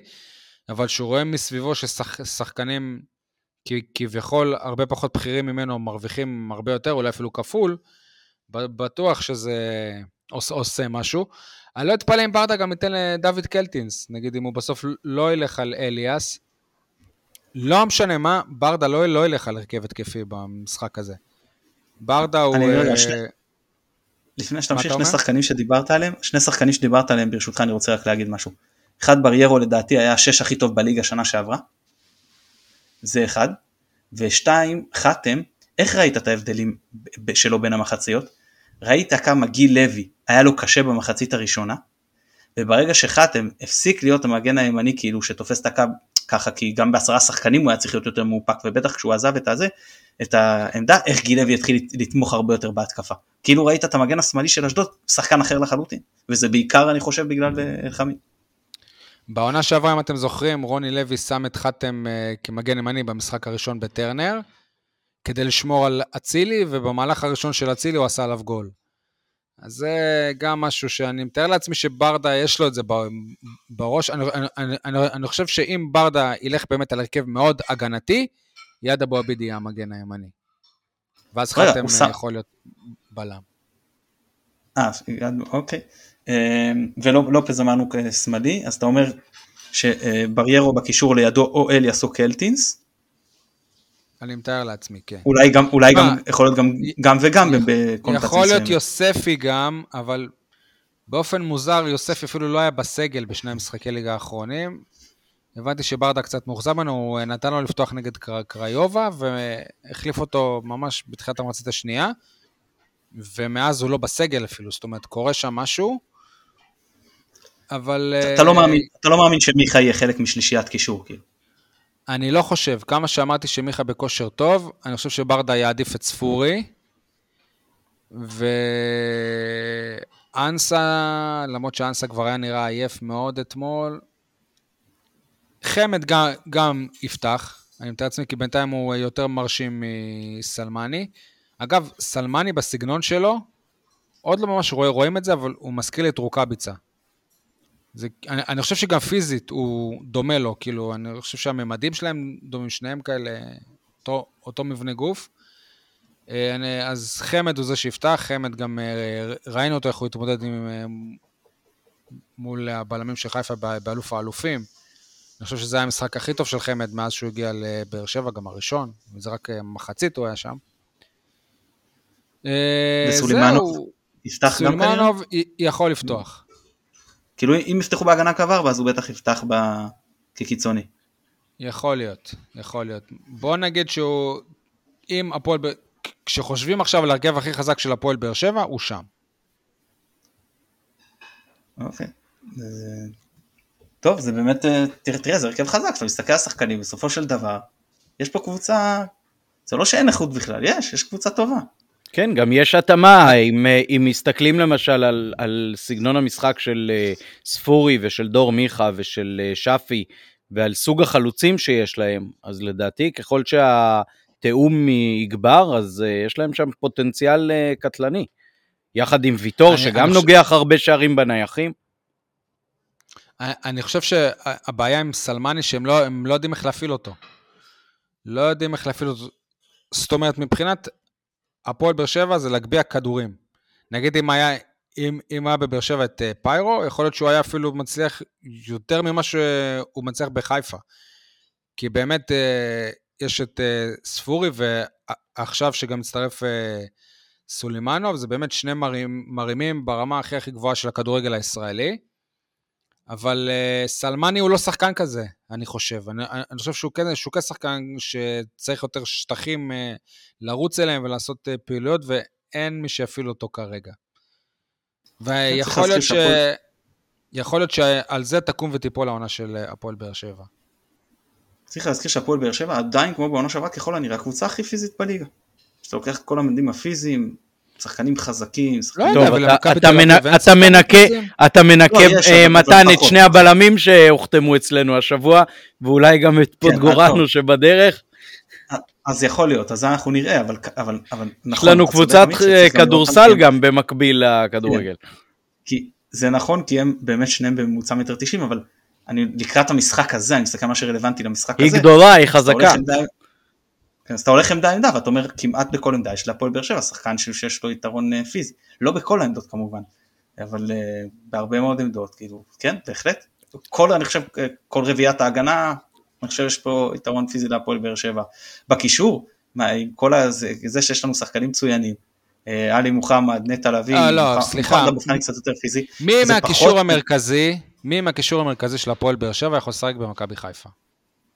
אבל כשהוא רואה מסביבו ששחקנים כביכול הרבה פחות בכירים ממנו מרוויחים הרבה יותר, אולי אפילו כפול, בטוח שזה עושה, עושה משהו. אני לא אתפלא אם ברדה גם ייתן לדוד קלטינס, נגיד אם הוא בסוף לא ילך על אליאס, לא משנה מה, ברדה לא, לא ילך על הרכב התקפי במשחק הזה. ברדה הוא...
אני לא יודע, שני... לפני שאתה ממשיך, שני שחקנים שדיברת עליהם, שני שחקנים שדיברת עליהם, ברשותך אני רוצה רק להגיד משהו. אחד בריירו לדעתי היה השש הכי טוב בליגה שנה שעברה, זה אחד, ושתיים, חתם, איך ראית את ההבדלים שלו בין המחציות? ראית כמה גיל לוי היה לו קשה במחצית הראשונה, וברגע שחתם הפסיק להיות המגן הימני כאילו שתופס את הקו ככה כי גם בעשרה שחקנים הוא היה צריך להיות יותר מאופק ובטח כשהוא עזב את הזה, את העמדה, גיל לוי התחיל לתמוך הרבה יותר בהתקפה. כאילו ראית את המגן השמאלי של אשדוד, שחקן אחר לחלוטין, וזה בעיקר אני חושב בגלל אלחמיד.
בעונה שעברה אם אתם זוכרים רוני לוי שם את חתם uh, כמגן ימני במשחק הראשון בטרנר כדי לשמור על אצילי ובמהלך הראשון של אצילי הוא עשה עליו גול. אז זה גם משהו שאני מתאר לעצמי שברדה יש לו את זה בראש. אני, אני, אני, אני, אני חושב שאם ברדה ילך באמת על הרכב מאוד הגנתי, יד אבו עביד יהיה המגן הימני. ואז חתם יכול להיות בלם.
אה, אוקיי. אה, ולופז אמרנו כשמאלי, אז אתה אומר שבריירו בקישור לידו או אליאס או קלטינס,
אני מתאר לעצמי, כן.
אולי גם, אולי גם, יכול להיות גם, גם וגם
בקונטקט יכול להיות יוספי גם, אבל באופן מוזר יוספי אפילו לא היה בסגל בשני המשחקי ליגה האחרונים. הבנתי שברדה קצת מאוכזב ממנו, הוא נתן לו לפתוח נגד קריובה, והחליף אותו ממש בתחילת המחצית השנייה, ומאז הוא לא בסגל אפילו, זאת אומרת, קורה שם משהו, אבל...
אתה, לא, מאמין, אתה לא מאמין שמיכה יהיה חלק משלישיית קישור, כאילו.
אני לא חושב, כמה שאמרתי שמיכה בכושר טוב, אני חושב שברדה יעדיף את ספורי. ואנסה, למרות שאנסה כבר היה נראה עייף מאוד אתמול, חמד גם, גם יפתח, אני מתאר לעצמי כי בינתיים הוא יותר מרשים מסלמני. אגב, סלמני בסגנון שלו, עוד לא ממש רואים את זה, אבל הוא מזכיר לי את רוקאביצה. זה, אני, אני חושב שגם פיזית הוא דומה לו, כאילו, אני חושב שהממדים שלהם דומים, שניהם כאלה, אותו, אותו מבנה גוף. אה, אני, אז חמד הוא זה שיפתח, חמד גם אה, ראינו אותו איך הוא התמודד עם, אה, מול הבלמים של חיפה באלוף האלופים. אני חושב שזה היה המשחק הכי טוב של חמד מאז שהוא הגיע לבאר שבע, גם הראשון, וזה רק מחצית הוא היה שם.
וסולימנוב יפתח גם כנראה?
סולימנוב יכול לפתוח.
כאילו אם יפתחו בהגנה קו 4 אז הוא בטח יפתח ב... כקיצוני.
יכול להיות, יכול להיות. בוא נגיד שהוא, אם הפועל, כשחושבים עכשיו על ההרכב הכי חזק של הפועל באר שבע, הוא שם.
אוקיי. טוב, זה באמת, אה, תראה, תראה, זה הרכב חזק, אתה מסתכל על השחקנים, בסופו של דבר, יש פה קבוצה, זה לא שאין איכות בכלל, יש, יש קבוצה טובה.
כן, גם יש התאמה, אם, אה, אם מסתכלים למשל על, על סגנון המשחק של אה, ספורי ושל דור מיכה ושל שפי, ועל סוג החלוצים שיש להם, אז לדעתי ככל שהתיאום יגבר, אז יש להם שם פוטנציאל קטלני. יחד עם ויטור, אני, שגם אני נוגח חושב... הרבה שערים בנייחים.
אני חושב שהבעיה עם סלמני שהם לא, לא יודעים איך להפעיל אותו. לא יודעים איך להפעיל אותו. זאת אומרת, מבחינת הפועל באר שבע זה להגביה כדורים. נגיד אם היה, אם, אם היה בבאר שבע את אה, פיירו, יכול להיות שהוא היה אפילו מצליח יותר ממה שהוא מצליח בחיפה. כי באמת אה, יש את אה, ספורי, ועכשיו שגם מצטרף סולימנוב, זה באמת שני מרימים ברמה הכי הכי גבוהה של הכדורגל הישראלי. אבל uh, סלמני הוא לא שחקן כזה, אני חושב. אני, אני חושב שהוא כן, שהוא כן שחקן שצריך יותר שטחים uh, לרוץ אליהם ולעשות uh, פעילויות, ואין מי שיפעיל אותו כרגע. ויכול להיות, ש... יכול להיות שעל זה תקום ותיפול העונה של הפועל באר שבע.
צריך להזכיר שהפועל באר שבע עדיין כמו בעונה שעברה ככל הנראה הקבוצה הכי פיזית בליגה. כשאתה לוקח את כל המדים הפיזיים, שחקנים חזקים, שחקנים...
טוב, אתה מנקה, אתה מנקה לא, מתן את שני הבלמים שהוחתמו אצלנו השבוע, ואולי גם את פוטגורנו כן, שבדרך.
אז יכול להיות, אז אנחנו נראה, אבל, אבל, אבל
נכון. יש לנו קבוצת כדורסל גם במקביל לכדורגל.
כן. כי זה נכון, כי הם באמת שניהם בממוצע מטר 90, אבל אני לקראת המשחק הזה, אני מסתכל על מה שרלוונטי למשחק
היא
הזה.
היא גדולה, היא חזקה.
כן, אז אתה הולך עמדה עמדה ואתה אומר כמעט בכל עמדה יש להפועל באר שבע שחקן שיש לו יתרון אה, פיזי, לא בכל העמדות כמובן, אבל uh, בהרבה מאוד עמדות, כאילו, כן, בהחלט, כל, אני חושב, אה, כל רביעיית ההגנה, אני חושב שיש פה יתרון פיזי להפועל באר שבע. בקישור, מה, עם כל הזה, זה שיש לנו שחקנים מצוינים, עלי מוחמד, נטע לביא,
אה, לא, סליחה,
קצת יותר פיזי,
מי מהקישור פחות... המרכזי, מי מהקישור המרכזי של הפועל באר שבע יכול לשחק במכבי חיפה?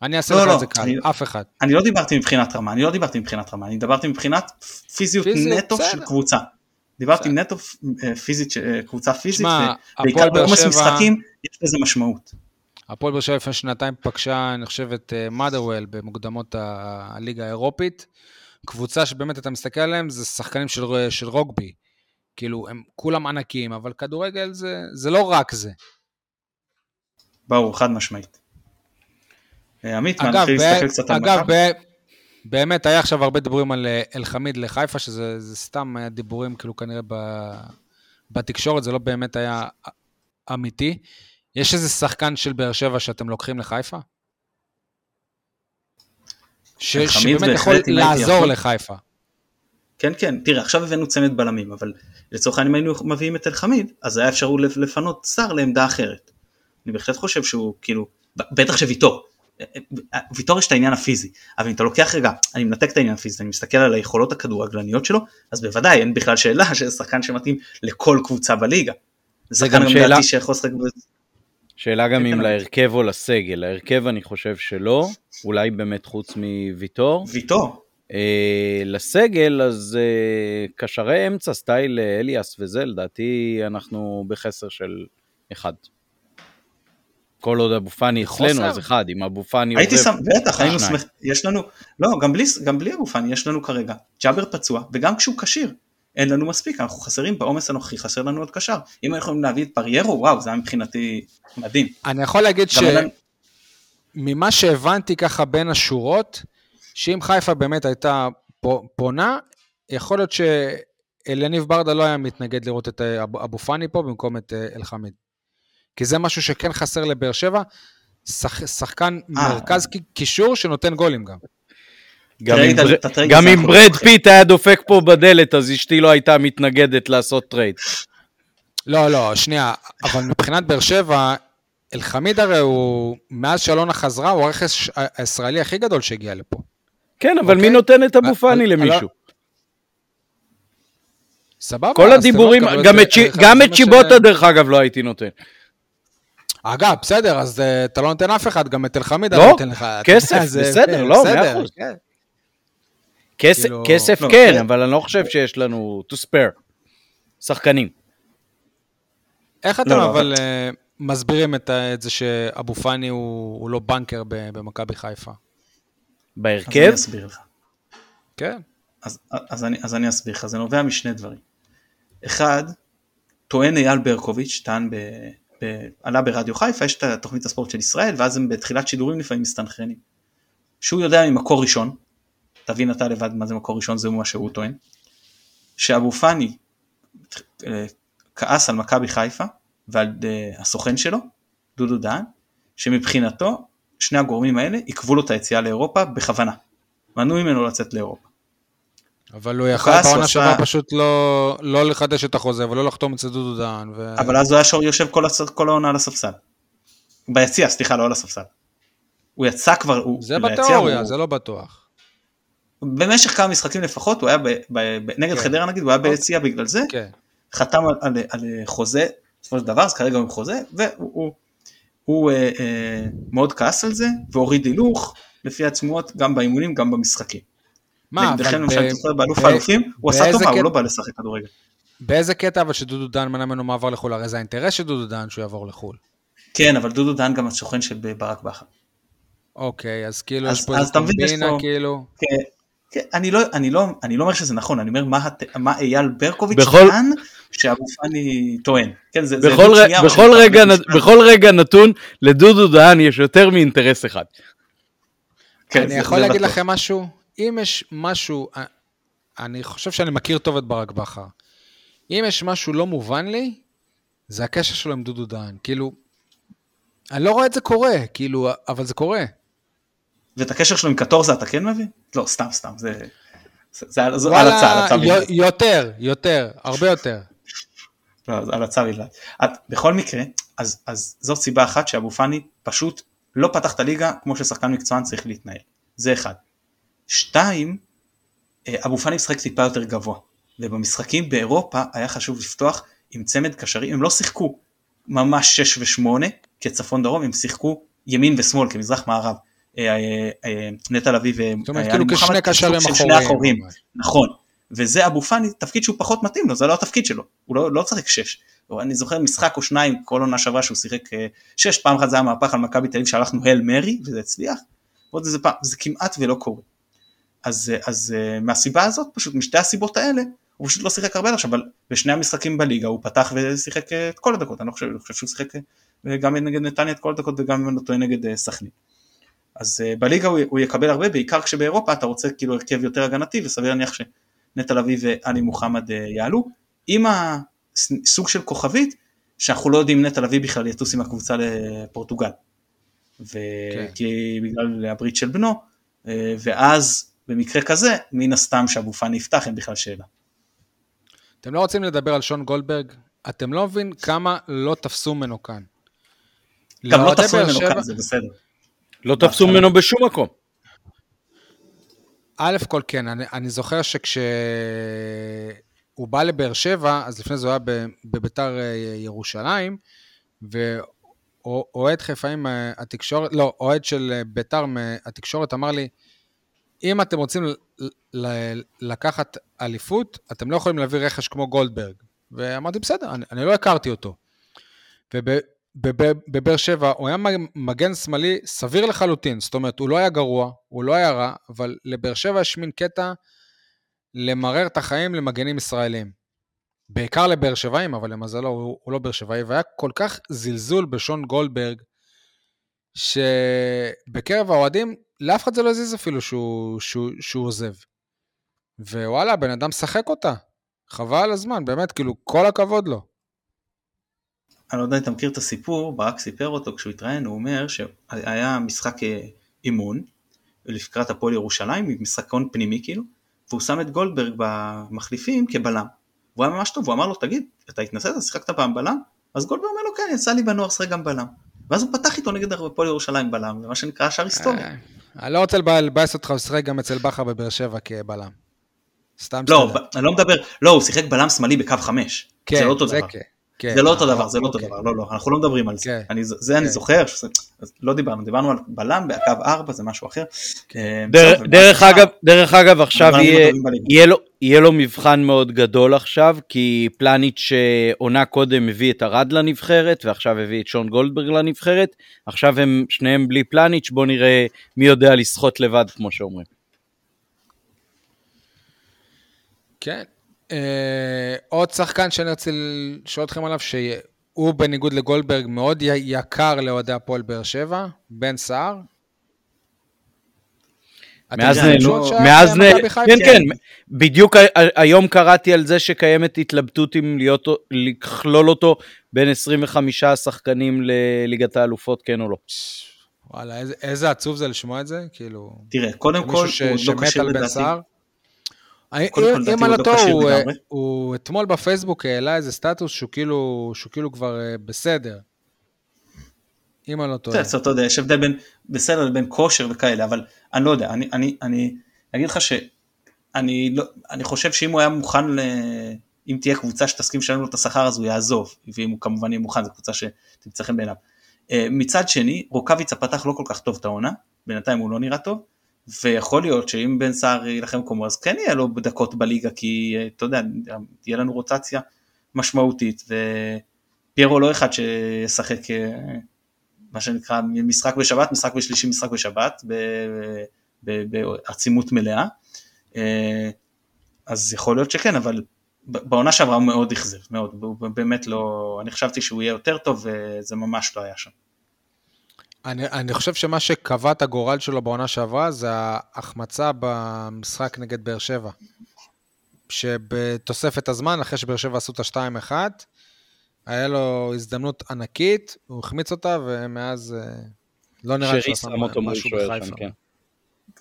אני אעשה לא, לך לא, את זה קל, אני, אף אחד.
אני לא דיברתי מבחינת רמה, אני לא דיברתי מבחינת רמה, אני דיברתי מבחינת פיזיות פיזי, נטו בסדר. של קבוצה. דיברתי בסדר. נטו אה, פיזית, אה, קבוצה פיזית, ובעיקר בעומס משחקים יש לזה משמעות.
הפועל באר שבע לפני שנתיים פגשה, אני חושב, את מאדרוול אה, במוקדמות הליגה האירופית. קבוצה שבאמת אתה מסתכל עליהם, זה שחקנים של, של רוגבי. כאילו, הם כולם ענקים, אבל כדורגל זה, זה לא רק זה.
ברור, חד משמעית. אה, עמית, נתחיל להסתכל קצת על
מכבי? אגב, באמת היה עכשיו הרבה דיבורים על אה, אלחמיד לחיפה, שזה סתם היה דיבורים כאילו כנראה ב, בתקשורת, זה לא באמת היה אמיתי. יש איזה שחקן של באר שבע שאתם לוקחים לחיפה? ש, שבאמת יכול לעזור יכול... לחיפה.
כן, כן, תראה, עכשיו הבאנו צמד בלמים, אבל לצורך העניין אם היינו מביאים את אלחמיד, אז היה אפשרות לפנות שר לעמדה אחרת. אני בהחלט חושב שהוא, כאילו, בטח שוויתור, ויטור יש את העניין הפיזי, אבל אם אתה לוקח רגע, אני מנתק את העניין הפיזי, אני מסתכל על היכולות הכדורגלניות שלו, אז בוודאי אין בכלל שאלה שזה שחקן שמתאים לכל קבוצה בליגה.
זה גם שאלה, שאלה גם אם להרכב או לסגל, להרכב אני חושב שלא, אולי באמת חוץ מוויטור.
ויטור.
אה, לסגל אז אה, קשרי אמצע סטייל אליאס וזה, לדעתי אנחנו בחסר של אחד. כל עוד אבו פאני אצלנו אז אחד, אם אבו פאני
הייתי שם, בטח, היינו שמחים, יש לנו, לא, גם בלי, גם בלי אבו פאני יש לנו כרגע, ג'אבר פצוע, וגם כשהוא כשיר, אין לנו מספיק, אנחנו חסרים בעומס הנוכחי, חסר לנו עוד קשר. אם היינו יכולים להביא את פריירו, וואו, זה היה מבחינתי מדהים.
אני יכול להגיד שממה שהבנתי ככה בין השורות, שאם חיפה באמת הייתה פונה, יכול להיות שאליניב ברדה לא היה מתנגד לראות את אבו פאני פה במקום את אלחמיד. כי זה משהו שכן חסר לבאר שבע, שח, שחקן
אה.
מרכז קישור שנותן גולים גם.
גם אם בר- גם ברד. פיט היה דופק פה בדלת, אז אשתי לא הייתה מתנגדת לעשות trade.
לא, לא, שנייה, אבל מבחינת באר שבע, אלחמיד הרי הוא, מאז שאלונה חזרה, הוא הרכש הישראלי הכי גדול שהגיע לפה.
כן, אבל מי
אוקיי.
נותן את אבו
על-
פאני
על-
למישהו?
סבבה?
כל הדיבורים, גם את שיבוטה דרך אגב לא הייתי נותן.
אגב, בסדר, אז אה, אתה לא נותן אף אחד, גם את אלחמיד
לא,
אני נותן לך. אתה
כסף, בסדר,
כן,
לא,
בסדר,
מאה אחוז.
כן.
כסף-
כאילו-
כסף
לא,
כן,
כן.
אבל אני לא חושב שיש לנו to spare. שחקנים.
איך אתם
לא, לא,
אבל אה, מסבירים את זה שאבו פאני הוא הוא לא בנקר ב- במכבי חיפה?
אז
בהרכב,
אני אסביר לך.
כן.
אז, אז, אני, אז אני אסביר לך, זה נובע משני דברים. אחד, טוען אייל ברקוביץ', טען ב, עלה ברדיו חיפה, יש את התוכנית הספורט של ישראל, ואז הם בתחילת שידורים לפעמים מסתנכרנים. שהוא יודע ממקור ראשון, תבין אתה לבד מה זה מקור ראשון, זה מה שהוא טוען, שאבו פאני אה, כעס על מכבי חיפה ועל אה, הסוכן שלו, דודו דהן, שמבחינתו שני הגורמים האלה עיכבו לו את היציאה לאירופה בכוונה. מנעו ממנו לצאת לאירופה.
אבל הוא יכל בעונה
עשה-
שעברה פשוט לא לא לחדש את החוזה ולא לחתום אצל דודו דהן. ו-
אבל אז הוא היה שור יושב כל, הס... כל העונה על הספסל. ביציע, סליחה, לא על הספסל. הוא יצא כבר, הוא...
זה בתיאוריה,
הוא...
זה לא בטוח.
במשך כמה משחקים לפחות, הוא היה ב... ב... ב... נגד
כן.
חדרה נגיד, הוא היה ביציע בגלל זה,
כן.
חתם על, על, על חוזה, בסופו של דבר, אז כרגע הוא עם חוזה, והוא הוא, הוא, אה, אה, מאוד כעס על זה, והוריד הילוך, לפי עצמות, גם באימונים, גם במשחקים.
מה,
נגדכם
אבל
למשל,
ב-
אתה זוכר, באלוף האלופים, הוא עשה טובה, הוא לא בא לשחק כדורגל.
באיזה קטע אבל שדודו דהן מנע ממנו מעבר לחו"ל? הרי זה האינטרס של דודו דהן שהוא יעבור לחו"ל.
כן, אבל דודו דהן גם השוכן של ברק בכר.
אוקיי, אז כאילו
אז-
יש פה איזה קומבינה, כאילו.
כן, כן, אני לא, אני, לא, אני לא אומר שזה נכון, אני אומר מה, מה אייל ברקוביץ'
בכל-
טען שאבו פאני טוען. כן, זה, זה
בכל
עדות
ר- בכל רגע נ-. בכל רגע נתון לדודו דהן יש יותר מאינטרס אחד.
כן,
אני
זה-
יכול
זה
להגיד
בטוח.
לכם משהו? אם יש משהו, אה, אני חושב שאני מכיר טוב את ברק בכר. אם יש משהו לא מובן לי, זה הקשר שלו עם דודו דהן. כאילו, אני לא רואה את זה קורה, כאילו, אבל זה קורה.
ואת הקשר שלו עם קטורזה אתה כן מבין? לא, סתם, סתם, זה... זה, על, זה על
וואלה,
הצע, על הצע בלבד.
יותר, יותר, הרבה יותר.
לא, על הצע בלבד. בכל מקרה, אז, אז זאת סיבה אחת שאבו פאני פשוט לא פתח את הליגה כמו ששחקן מקצוען צריך להתנהל. זה אחד. שתיים, אה, אבו פאני משחק טיפה יותר גבוה. ובמשחקים באירופה היה חשוב לפתוח עם צמד קשרים, הם לא שיחקו ממש 6 ו-8 כצפון דרום, הם שיחקו ימין ושמאל כמזרח מערב. אה, אה, נטע לביא ואייל
כאילו
מוחמד
כשני קשרים
כסוג של שני
אחוריים.
אחורים. נכון. וזה אבו פאני, תפקיד שהוא פחות מתאים לו, זה לא התפקיד שלו, הוא לא, לא צריך שש. אני זוכר משחק או שניים כל עונה שעברה שהוא שיחק שש, פעם אחת זה היה מהפך על מכבי תל אביב שהלכנו הל מרי וזה הצליח, עוד איזה פעם, זה כמעט ולא קורה. אז, אה, אז אה, מהסיבה הזאת, פשוט משתי הסיבות האלה, הוא פשוט לא שיחק הרבה עכשיו, אבל בשני המשחקים בליגה הוא פתח ושיחק אה, את כל הדקות, אני לא חושב, אני חושב שהוא שיחק גם נגד נתניה את כל הדקות וגם אם אני לא טועה נגד סכנין. אז בליגה הוא, הוא יקבל הרבה, בעיקר כשבאירופה אתה רוצה כאילו הרכב יותר הגנתי, וסביר להניח שנטע לביא ועלי מוחמד יעלו, עם הסוג של כוכבית, שאנחנו לא יודעים אם נטע לביא בכלל יטוס עם הקבוצה לפורטוגל. וכי
כן.
בגלל הברית של בנו, ואז במקרה כזה, מן הסתם שאבו פאני יפתח אין בכלל שאלה.
אתם לא רוצים לדבר על שון גולדברג? אתם לא מבין כמה לא תפסו ממנו כאן.
גם לא תפסו ממנו
שבע-
כאן, זה בסדר.
לא תפסו ממנו בשום מקום.
א' כל כן, אני, אני זוכר שכשהוא בא לבאר שבע, אז לפני זה הוא היה ב- בביתר אה, ירושלים, ואוהד חיפאים מהתקשורת, לא, אוהד של אה, ביתר מהתקשורת אמר לי, אם אתם רוצים לקחת אליפות, אתם לא יכולים להביא רכש כמו גולדברג. ואמרתי, בסדר, אני, אני לא הכרתי אותו. ובבאר שבע הוא היה מגן שמאלי סביר לחלוטין, זאת אומרת, הוא לא היה גרוע, הוא לא היה רע, אבל לבאר שבע יש מין קטע למרר את החיים למגנים ישראלים. בעיקר לבאר שבעים, אבל למזלו הוא, הוא לא באר שבעי, והיה כל כך זלזול בשון גולדברג, שבקרב האוהדים, לאף אחד זה לא הזיז אפילו שהוא, שהוא, שהוא עוזב. ווואלה, הבן אדם שחק אותה. חבל על הזמן, באמת, כאילו, כל הכבוד לו.
אני לא יודע אם אתה מכיר את הסיפור, ברק סיפר אותו כשהוא התראיין, הוא אומר שהיה משחק אה, אימון לקראת הפועל ירושלים, משחק הון פנימי כאילו, והוא שם את גולדברג במחליפים כבלם. והוא היה ממש טוב, הוא אמר לו, תגיד, אתה התנסית, שיחקת פעם בלם? אז גולדברג אומר לו, כן, יצא לי בנוער לשחק גם בלם. ואז הוא פתח איתו נגד הפועל ירושלים בלם, ומה שנקרא שער היסטוריה.
אני לא רוצה לבאס אותך, הוא שיחק גם אצל בכר בבאר שבע כבלם. סתם
לא, אני לא מדבר, לא, הוא שיחק בלם שמאלי בקו חמש.
כן,
זה לא אותו
זה
דבר.
כן. כן.
זה לא אותו דבר, זה לא אותו
אוקיי.
דבר, לא, לא, אנחנו לא מדברים על זה.
כן.
אני- זה אני
כן.
זוכר, לא דיברנו, דיברנו על בלם בקו 4, זה משהו אחר. אה,
דרך-. אגב, דרך אגב עכשיו. יהיה לו- יהיה לו מבחן מאוד גדול עכשיו, כי פלניץ' שעונה קודם הביא את ארד לנבחרת, ועכשיו הביא את שון גולדברג לנבחרת, עכשיו הם שניהם בלי פלניץ', בואו נראה מי יודע לשחות לבד, כמו שאומרים.
כן. אה, עוד שחקן שאני רוצה לשאול אתכם עליו, שהוא בניגוד לגולדברג מאוד יקר לאוהדי הפועל באר שבע, בן סער.
מאז
שייך
מאז נהנו,
חיפה?
כן כן, בדיוק היום קראתי על זה שקיימת התלבטות אם להיות, לכלול אותו בין 25 השחקנים לליגת האלופות, כן או לא.
וואלה, איזה- איזה עצוב זה לשמוע את זה, כאילו...
תראה, קודם כל,
ש-
הוא לא כשיר לדעתי.
אני- אם-
הוא
על
לא
אותו. הוא אתמול בפייסבוק העלה איזה סטטוס שהוא כאילו שהוא כאילו כבר אה, בסדר. אם אני לא טועה.
בסדר, אתה יודע, יש הבדל בין בסדר לבין כושר וכאלה, אבל אני לא יודע, אני, אני, אני אגיד לך שאני לא, אני חושב שאם הוא היה מוכן, ל... אם תהיה קבוצה שתסכים לשלם לו את השכר אז הוא יעזוב, ואם הוא כמובן יהיה מוכן, זו קבוצה שתמצא חן בעיניו. אה, מצד שני, רוקאביצה פתח לא כל כך טוב את העונה, בינתיים הוא לא נראה טוב, ויכול להיות שאם בן סער יילחם כמו אז כן יהיה לו דקות בליגה, כי אה, אתה יודע, תהיה לנו רוטציה משמעותית, ופיירו לא אחד שישחק אה, מה שנקרא משחק בשבת, משחק בשלישי, משחק בשבת, בעצימות מלאה. אה, אז יכול להיות שכן, אבל בעונה שעברה הוא מאוד אכזב, מאוד, הוא באמת לא, אני חשבתי שהוא יהיה יותר טוב וזה ממש לא היה שם.
אני, אני חושב שמה שקבע את הגורל שלו בעונה שעברה זה ההחמצה במשחק נגד באר שבע. שבתוספת הזמן, אחרי שבאר שבע עשו את ה-2-1, היה לו הזדמנות ענקית, הוא החמיץ אותה, ומאז אה, לא נראה שהוא
שם
משהו בחיפה.
כן.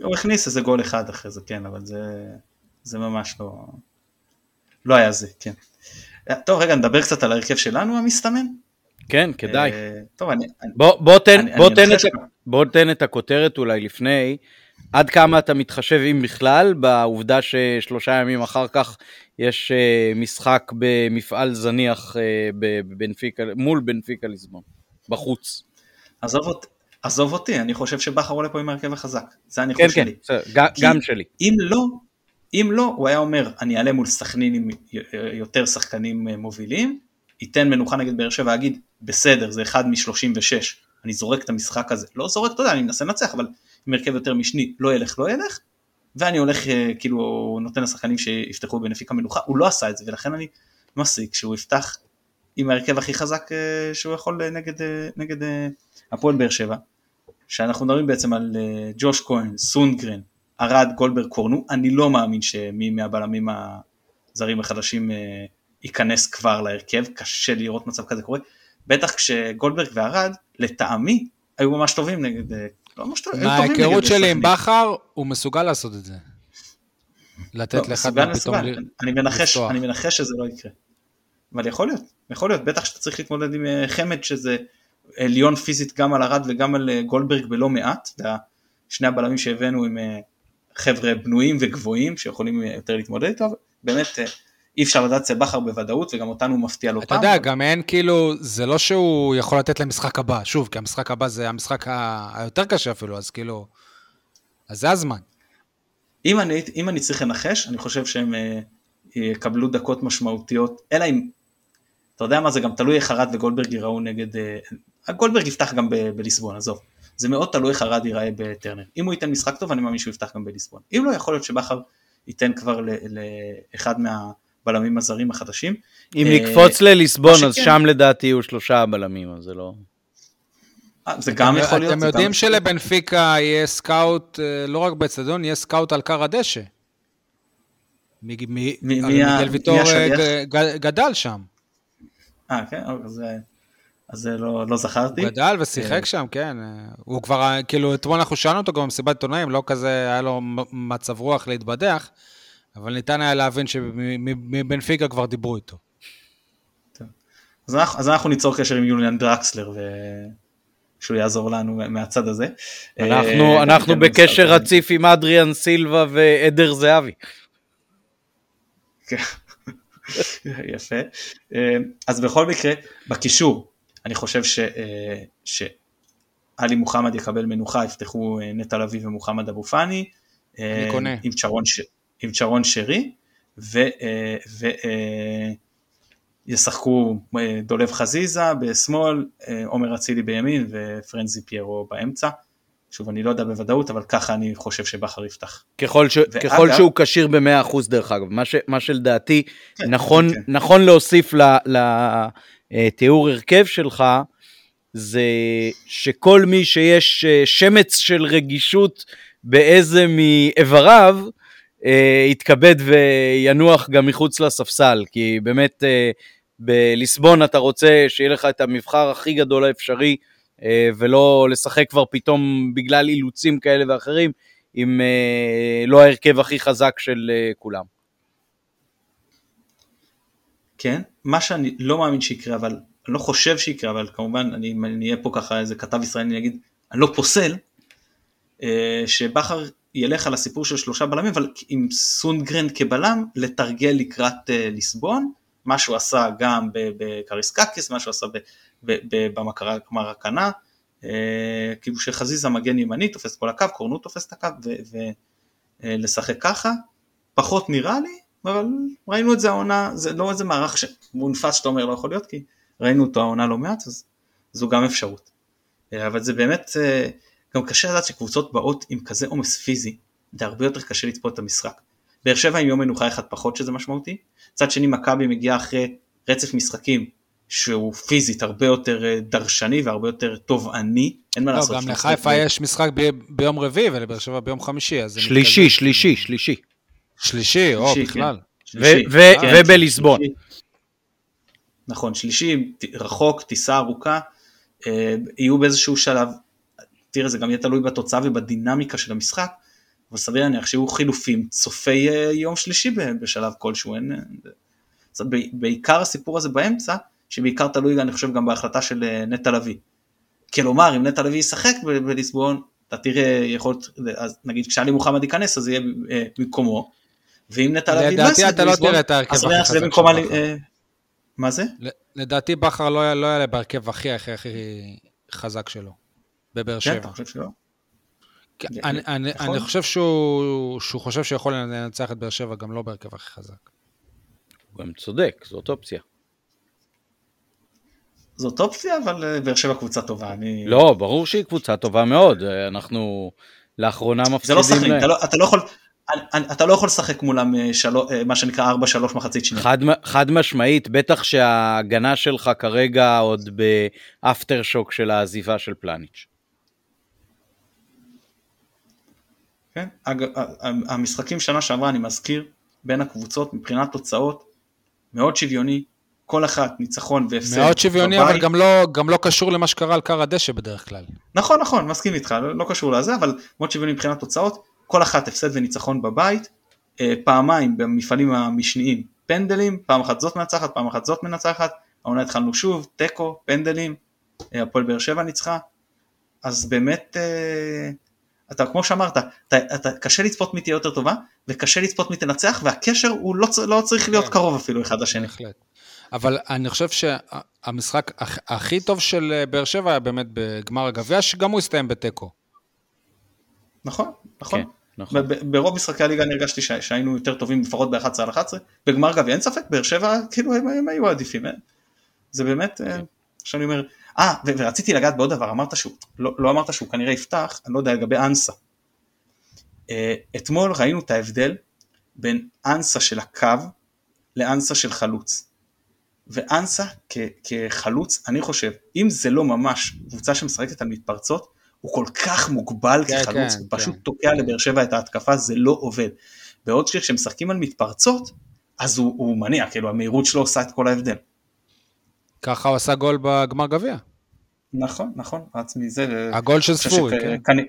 הוא הכניס איזה גול אחד אחרי זה, כן, אבל זה, זה ממש לא, לא היה זה, כן. טוב, רגע, נדבר קצת על ההרכב שלנו המסתמן.
כן, כדאי.
אה, טוב, אני, אני-
בוא, בוא, תן,
אני-
בוא,
אני
תן את, בוא תן את הכותרת אולי לפני, עד כמה אתה מתחשב, אם בכלל, בעובדה ששלושה ימים אחר כך יש אה, משחק במפעל זניח אה, בבנפיקה, מול בנפיקה ליסבון, בחוץ.
עזוב, אותי- עזוב אותי, אני חושב שבכר עולה פה עם ההרכב החזק, זה
כן,
הניחוש
כן,
שלי.
בסדר, גם,
כי-
גם שלי.
אם לא, אם לא, הוא היה אומר, אני אעלה מול סכנין עם יותר שחקנים אה, מובילים, ייתן מנוחה נגד באר שבע, אגיד, בסדר, זה אחד מ-36, אני זורק את המשחק הזה. לא זורק, אתה יודע, אני מנסה לנצח, אבל עם הרכב יותר משני, לא ילך, לא ילך, ואני הולך, אה, כאילו, נותן לשחקנים שיפתחו בנפיקה מנוחה, הוא לא עשה את זה, ולכן אני מסיק שהוא יפתח עם ההרכב הכי חזק אה, שהוא יכול אה, נגד, נגד הפועל באר שבע, שאנחנו מדברים בעצם על ג'וש כהן, סונגרן, ארד, גולדברג, קורנו, אני לא מאמין שמי מהבלמים הזרים החדשים ייכנס כבר להרכב, קשה לראות מצב כזה קורה, בטח כשגולדברג וארד, לטעמי, היו ממש טובים נגד, לא נגד
מההיכרות שלי עם. בכר, הוא מסוגל לעשות את זה. לתת
לא, מסוגל,
מהם פתאום...
אני מנחש. אני מנחש שזה לא יקרה. אבל יכול להיות, יכול להיות, בטח שאתה צריך להתמודד עם אה, חמד שזה עליון פיזית גם על ארד וגם על אה, גולדברג בלא מעט, שני הבלמים שהבאנו עם אה, חבר'ה בנויים וגבוהים שיכולים יותר להתמודד איתו, באמת אי אפשר לדעת אצל בכר בוודאות וגם אותנו מפתיע לא
אתה
פעם.
יודע,
אבל-
גם אין כאילו, זה לא שהוא יכול לתת למשחק הבא, שוב, כי המשחק הבא זה המשחק ה- היותר קשה אפילו, אז כאילו, אז זה הזמן.
אם אני, אם אני צריך לנחש, אני חושב שהם אה, יקבלו דקות משמעותיות, אלא אם, אתה יודע מה, זה גם תלוי איך ארד וגולדברג ייראו נגד, אה, גולדברג יפתח גם ב- בליסבון, עזוב, זה מאוד תלוי איך ארד ייראה בטרנר. אם הוא ייתן משחק טוב, אני מאמין שהוא יפתח גם בליסבון. אם לא, יכול להיות שבכר ייתן כבר לאחד מהבלמים הזרים החדשים.
אם
אה,
נקפוץ לליסבון, אז שם לדעתי יהיו שלושה הבלמים, אז זה לא...
אה, זה גם יכול להיות.
אתם יודעים שלבנפיקה יהיה סקאוט, אה, לא רק באצטדיון, יהיה סקאוט על כר הדשא. מיגל
מי
ויטור גדל שם.
אה, כן, אוקיי. אז זה לא, לא זכרתי.
הוא גדל ושיחק שם, כן. הוא כבר, כאילו, אתמול אנחנו שאלנו אותו גם במסיבת עיתונאים, לא כזה, היה לו מצב רוח להתבדח, אבל ניתן היה להבין שמבנפיקה כבר דיברו איתו.
אז אנחנו, אז אנחנו ניצור קשר עם יוליאן דרקסלר ושהוא יעזור לנו מהצד הזה.
אנחנו,
אה,
אנחנו
כן,
בקשר. רציף עם אדריאן סילבה ועדר זהבי.
כן. יפה. אה, אז בכל מקרה, בקישור, אני חושב ש... אה, שעלי מוחמד יקבל מנוחה, יפתחו נטע לביא ומוחמד אבו פאני.
אני קונה.
עם צ'רון, ש... עם צ'רון שרי, ו... אה, ו... אה, ישחקו אה, דולב חזיזה בשמאל, אה, עומר אצילי בימין ופרנזי פיירו באמצע. שוב, אני לא יודע בוודאות, אבל ככה אני חושב שבכר יפתח.
ככל, ש...
ואגב-
ככל שהוא כשיר ב-100% דרך אגב, מה, ש... מה שלדעתי
כן,
נכון,
כן.
נכון להוסיף לתיאור הרכב שלך, זה שכל מי שיש אה, שמץ של רגישות באיזה מאיבריו, אה, יתכבד וינוח גם מחוץ לספסל, כי באמת אה, בליסבון אתה רוצה שיהיה לך את המבחר הכי גדול האפשרי, אה, ולא לשחק כבר פתאום בגלל אילוצים כאלה ואחרים, עם אה, לא ההרכב הכי חזק של אה, כולם.
כן, מה שאני לא מאמין שיקרה, אבל אני לא חושב שיקרה, אבל כמובן, אני, אני אהיה פה ככה איזה כתב ישראלי, אני אגיד, אני לא פוסל, אה, שבכר ילך על הסיפור של שלושה בלמים, אבל עם סונגרן כבלם, לתרגל לקראת אה, ליסבון, מה שהוא עשה גם בקראיסקאקיס, מה שהוא עשה במרקנה, אה, כאילו שחזיזה מגן ימני, תופס כל הקו, קורנו תופס את הקו, ולשחק ככה, פחות נראה לי, אבל ראינו את זה העונה, זה לא איזה מערך שמונפס שאתה אומר לא יכול להיות, כי ראינו אותו העונה לא מעט, אז זו גם אפשרות. אה, אבל זה באמת, אה, גם קשה לדעת שקבוצות באות עם כזה עומס פיזי, זה הרבה יותר קשה לצפות את המשחק. באר שבע עם יום מנוחה אחד פחות שזה משמעותי, מצד שני מכבי מגיעה אחרי רצף משחקים שהוא פיזית הרבה יותר אה, דרשני והרבה יותר תובעני, אין מה
לא,
לעשות.
גם לחיפה יש משחק ב- ביום רביעי ולבאר שבע ביום חמישי,
שלישי. שלישי, שלישי.
שלישי, או,
שלישי,
בכלל.
ו- ו-
כן,
ובליסבון.
נכון, שלישי, רחוק, טיסה ארוכה, אה, יהיו באיזשהו שלב, תראה זה גם יהיה תלוי בתוצאה ובדינמיקה של המשחק, אבל סביר להניח שיהיו חילופים צופי אה, יום שלישי בשלב כלשהו, אין, אה, ב- בעיקר הסיפור הזה באמצע, שבעיקר תלוי אני חושב גם בהחלטה של אה, נטע לביא. כלומר אם נטע לביא ישחק בליסבון, אתה תראה יכול להיות, אז נגיד כשאלי מוחמד ייכנס אז יהיה במקומו, ואם נטע לביא לא ישחק
לא
בליסבון, אז ריח זה במקום מה זה?
לדעתי בכר לא היה- לא יעלה בהרכב הכי הכי הכי חזק שלו, בבאר
כן,
שבע.
אתה חושב שלא?
כן, אני- אני
יכול?
אני חושב שהוא שהוא חושב שיכול לנצח את באר שבע גם לא בהרכב הכי חזק.
הוא גם צודק, זאת אופציה.
זאת אופציה, אבל אה, באר שבע קבוצה טובה. אני...
לא, ברור שהיא קבוצה טובה מאוד, אה, אנחנו לאחרונה
זה לא
מפסידים
שחק,
להם.
אתה לא- אתה לא יכול... אתה לא יכול לשחק מולם אה, שלו- אה, מה שנקרא 4-3 מחצית שנייה.
חד, חד משמעית, בטח שההגנה שלך כרגע עוד באפטר שוק של העזיבה של פלניץ'.
כן? המשחקים שנה שעברה, אני מזכיר, בין הקבוצות מבחינת תוצאות, מאוד שוויוני, כל אחת ניצחון והפסד.
מאוד שוויוני,
בבית.
אבל גם לא- גם לא קשור למה שקרה על כר הדשא בדרך כלל.
נכון, נכון, מסכים איתך, לא, לא קשור לזה, אבל מאוד שוויוני מבחינת תוצאות, כל אחת הפסד וניצחון בבית, אה, פעמיים במפעלים המשניים פנדלים, פעם אחת זאת מנצחת, פעם אחת זאת מנצחת, העונה התחלנו שוב, תיקו, פנדלים, אה, הפועל באר שבע ניצחה, אז באמת, אה, אתה כמו שאמרת, אתה, אתה קשה לצפות מי תהיה יותר טובה, וקשה לצפות מי תנצח, והקשר הוא לא, לא צריך להיות
כן.
קרוב אפילו אחד לשני.
בהחלט. אבל אני חושב שהמשחק הכ- הכי טוב של אה, באר שבע היה באמת בגמר הגביע, שגם הוא הסתיים בתיקו.
נכון, נכון.
כן, נכון.
ברוב משחקי הליגה אני הרגשתי ש- שהיינו יותר טובים לפחות ב-11 על 11, בגמר גביע אין ספק, באר שבע כאילו הם, הם היו עדיפים, אין? זה באמת, אה, שאני אומר, אה, ורציתי לגעת בעוד דבר, אמרת שהוא, לא, לא אמרת שהוא כנראה יפתח, אני לא יודע לגבי אנסה. אה, אתמול ראינו את ההבדל בין אנסה של הקו לאנסה של חלוץ. ואנסה כ- כחלוץ, אני חושב, אם זה לא ממש קבוצה שמשחקת על מתפרצות, הוא כל כך מוגבל
כן,
כחלוץ,
כן,
הוא פשוט
כן.
תוקע לבאר שבע את ההתקפה, זה לא עובד. בעוד שכשמשחקים על מתפרצות, אז הוא, הוא מניע, כאילו המהירות שלו עושה את כל ההבדל.
ככה הוא עשה גול בגמר גביע.
נכון, נכון, רץ מזה.
הגול של ספורי, כן.
קני-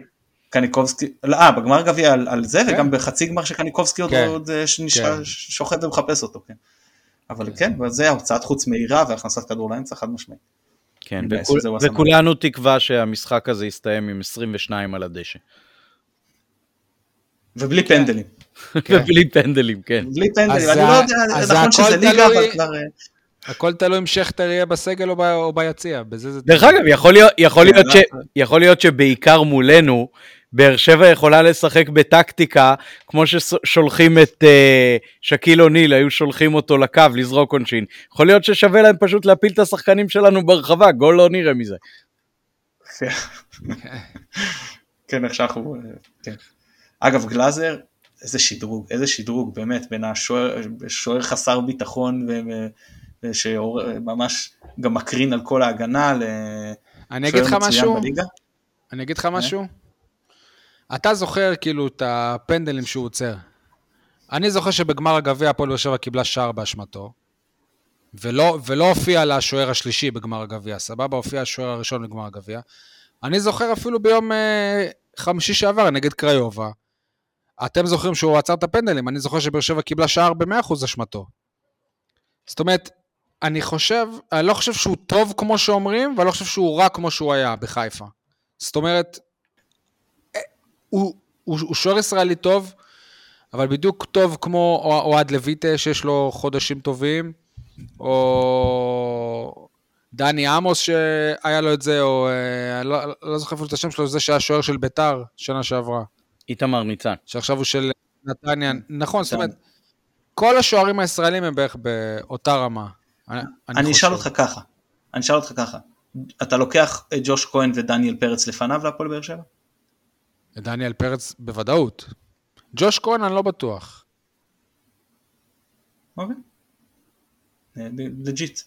קניקובסקי, לא, אה, בגמר גביע על, על זה,
כן.
וגם בחצי גמר שקניקובסקי עוד,
כן.
עוד אה, ש- נש-
כן.
שוכב ומחפש אותו, כן. אבל כן, וזה הוצאת חוץ מהירה והכנסת כדור לאמצע חד משמעית.
כן, וכול- וכולנו תקווה שהמשחק הזה יסתיים עם 22 על הדשא.
ובלי פנדלים.
כן.
ובלי פנדלים, כן.
בלי פנדלים,
אז
אני
זה-
לא יודע, נכון שזה ליגה, אבל כבר...
הכל תלוי אם שכטר יהיה בסגל או ב- או ביציע, בזה זה...
דרך אגב, יכול להיות, יכול,
כן,
להיות ש. יכול להיות שבעיקר מולנו, באר שבע יכולה לשחק בטקטיקה, כמו ששולחים את uh, שקיל אוניל, היו שולחים אותו לקו לזרוק עונשין. יכול להיות ששווה להם פשוט להפיל את השחקנים שלנו ברחבה, גול לא נראה מזה.
כן, איך שאנחנו... אה, כן. אגב, גלאזר, איזה שדרוג, איזה שדרוג, באמת, בין השוער שוער חסר ביטחון, שממש גם מקרין על כל ההגנה, לשוער מצוין בליגה.
אני אגיד לך משהו. אתה זוכר כאילו את הפנדלים שהוא עוצר. אני זוכר שבגמר הגביע הפועל באר שבע קיבלה שער באשמתו, ולא, ולא הופיע לה השוער השלישי בגמר הגביע, סבבה? הופיע השוער הראשון בגמר הגביע. אני זוכר אפילו ביום אה, חמישי שעבר נגד קריובה. אתם זוכרים שהוא עצר את הפנדלים, אני זוכר שבאר שבע קיבלה שער ב-100% אשמתו. זאת אומרת, אני חושב, אני לא חושב שהוא טוב כמו שאומרים, ואני לא חושב שהוא רע כמו שהוא היה בחיפה. זאת אומרת, אה, הוא, הוא, הוא שוער ישראלי טוב, אבל בדיוק טוב כמו אוה- אוהד לויטה, שיש לו חודשים טובים, או דני עמוס שהיה לו את זה, או אה, אני לא, לא זוכר אפילו את השם שלו, זה שהיה שוער של ביתר שנה שעברה,
איתמר ניצן.
שעכשיו הוא של נתניה. נכון, זאת אומרת, כל השוערים הישראלים הם בערך באותה רמה. אני,
אני אשאל. אותך ככה, אני אשאל אותך ככה, אתה לוקח את ג'וש כהן ודניאל פרץ לפניו להפועל באר שבע?
דניאל פרץ בוודאות. ג'וש כהן אני לא בטוח.
אוקיי. legit.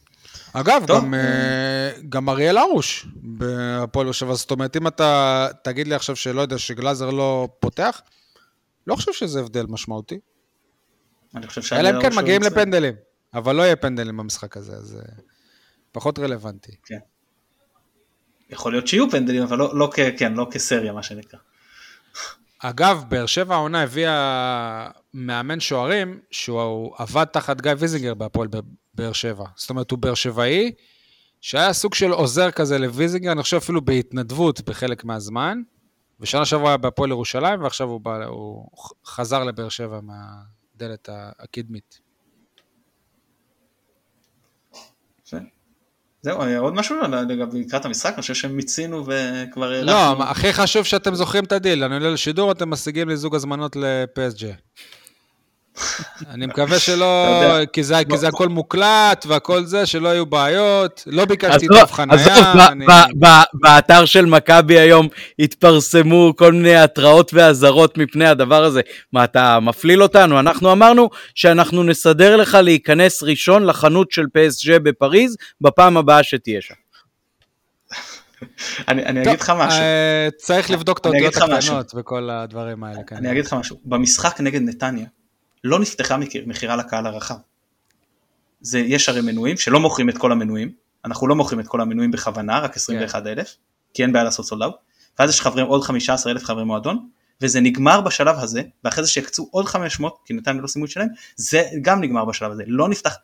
אגב,
טוב.
גם, אה, גם אריאל הרוש בהפועל באר שבע, זאת אומרת, אם אתה תגיד לי עכשיו שלא יודע, שגלאזר לא פותח, לא חושב שזה הבדל משמעותי.
אני חושב
אלא אם כן
הראשון
מגיעים. לפנדלים, אבל לא יהיה פנדלים במשחק הזה, אז אה, פחות רלוונטי.
יכול להיות שיהיו פנדלים, אבל לא, לא, כן, לא כסריה מה שנקרא.
אגב, באר שבע העונה הביאה מאמן שוערים שהוא עבד תחת גיא ויזינגר בהפועל באר שבע. זאת אומרת, הוא באר שבעי, שהיה סוג של עוזר כזה לוויזינגר, אני חושב אפילו בהתנדבות בחלק מהזמן. ושנה שעברה היה בהפועל ירושלים, ועכשיו הוא, בא, הוא חזר לבאר שבע מהדלת הקדמית.
ש- זהו, אה, עוד משהו לגבי לקראת המשחק, אני חושב שהם מיצינו וכבר
לא. הכי חשוב שאתם זוכרים את הדיל, אני עולה לשידור, אתם משיגים לי זוג הזמנות לפסג'. אני מקווה שלא. כי זה, כי זה הכל מוקלט והכל זה, שלא יהיו בעיות. לא ביקשתי
עזוב,
תו
עזוב,
אני-
באתר של מכבי היום התפרסמו כל מיני התראות ואזהרות מפני הדבר הזה. מה, אתה מפליל אותנו? אנחנו אמרנו שאנחנו נסדר לך להיכנס ראשון לחנות של פסג'ה בפריז בפעם הבאה שתהיה שם.
אני אני
טוב,
אגיד לך משהו,
אה, צריך לבדוק את האותיות. הקטנות וכל הדברים האלה. כן.
אני אגיד לך משהו, במשחק נגד נתניה לא נפתחה מכיר- מכירה לקהל הרחב. זה, יש הרי מנויים שלא מוכרים את כל המנויים, אנחנו לא מוכרים את כל המנויים בכוונה, רק 21 אלף, כי אין בעיה לעשות סולדאוט, ואז יש חברים עוד 15 אלף חברי מועדון, וזה נגמר בשלב הזה, ואחרי זה שיקצו עוד 500, כי נתניה לא סיימו את שלהם, זה גם נגמר בשלב הזה, לא נפתח,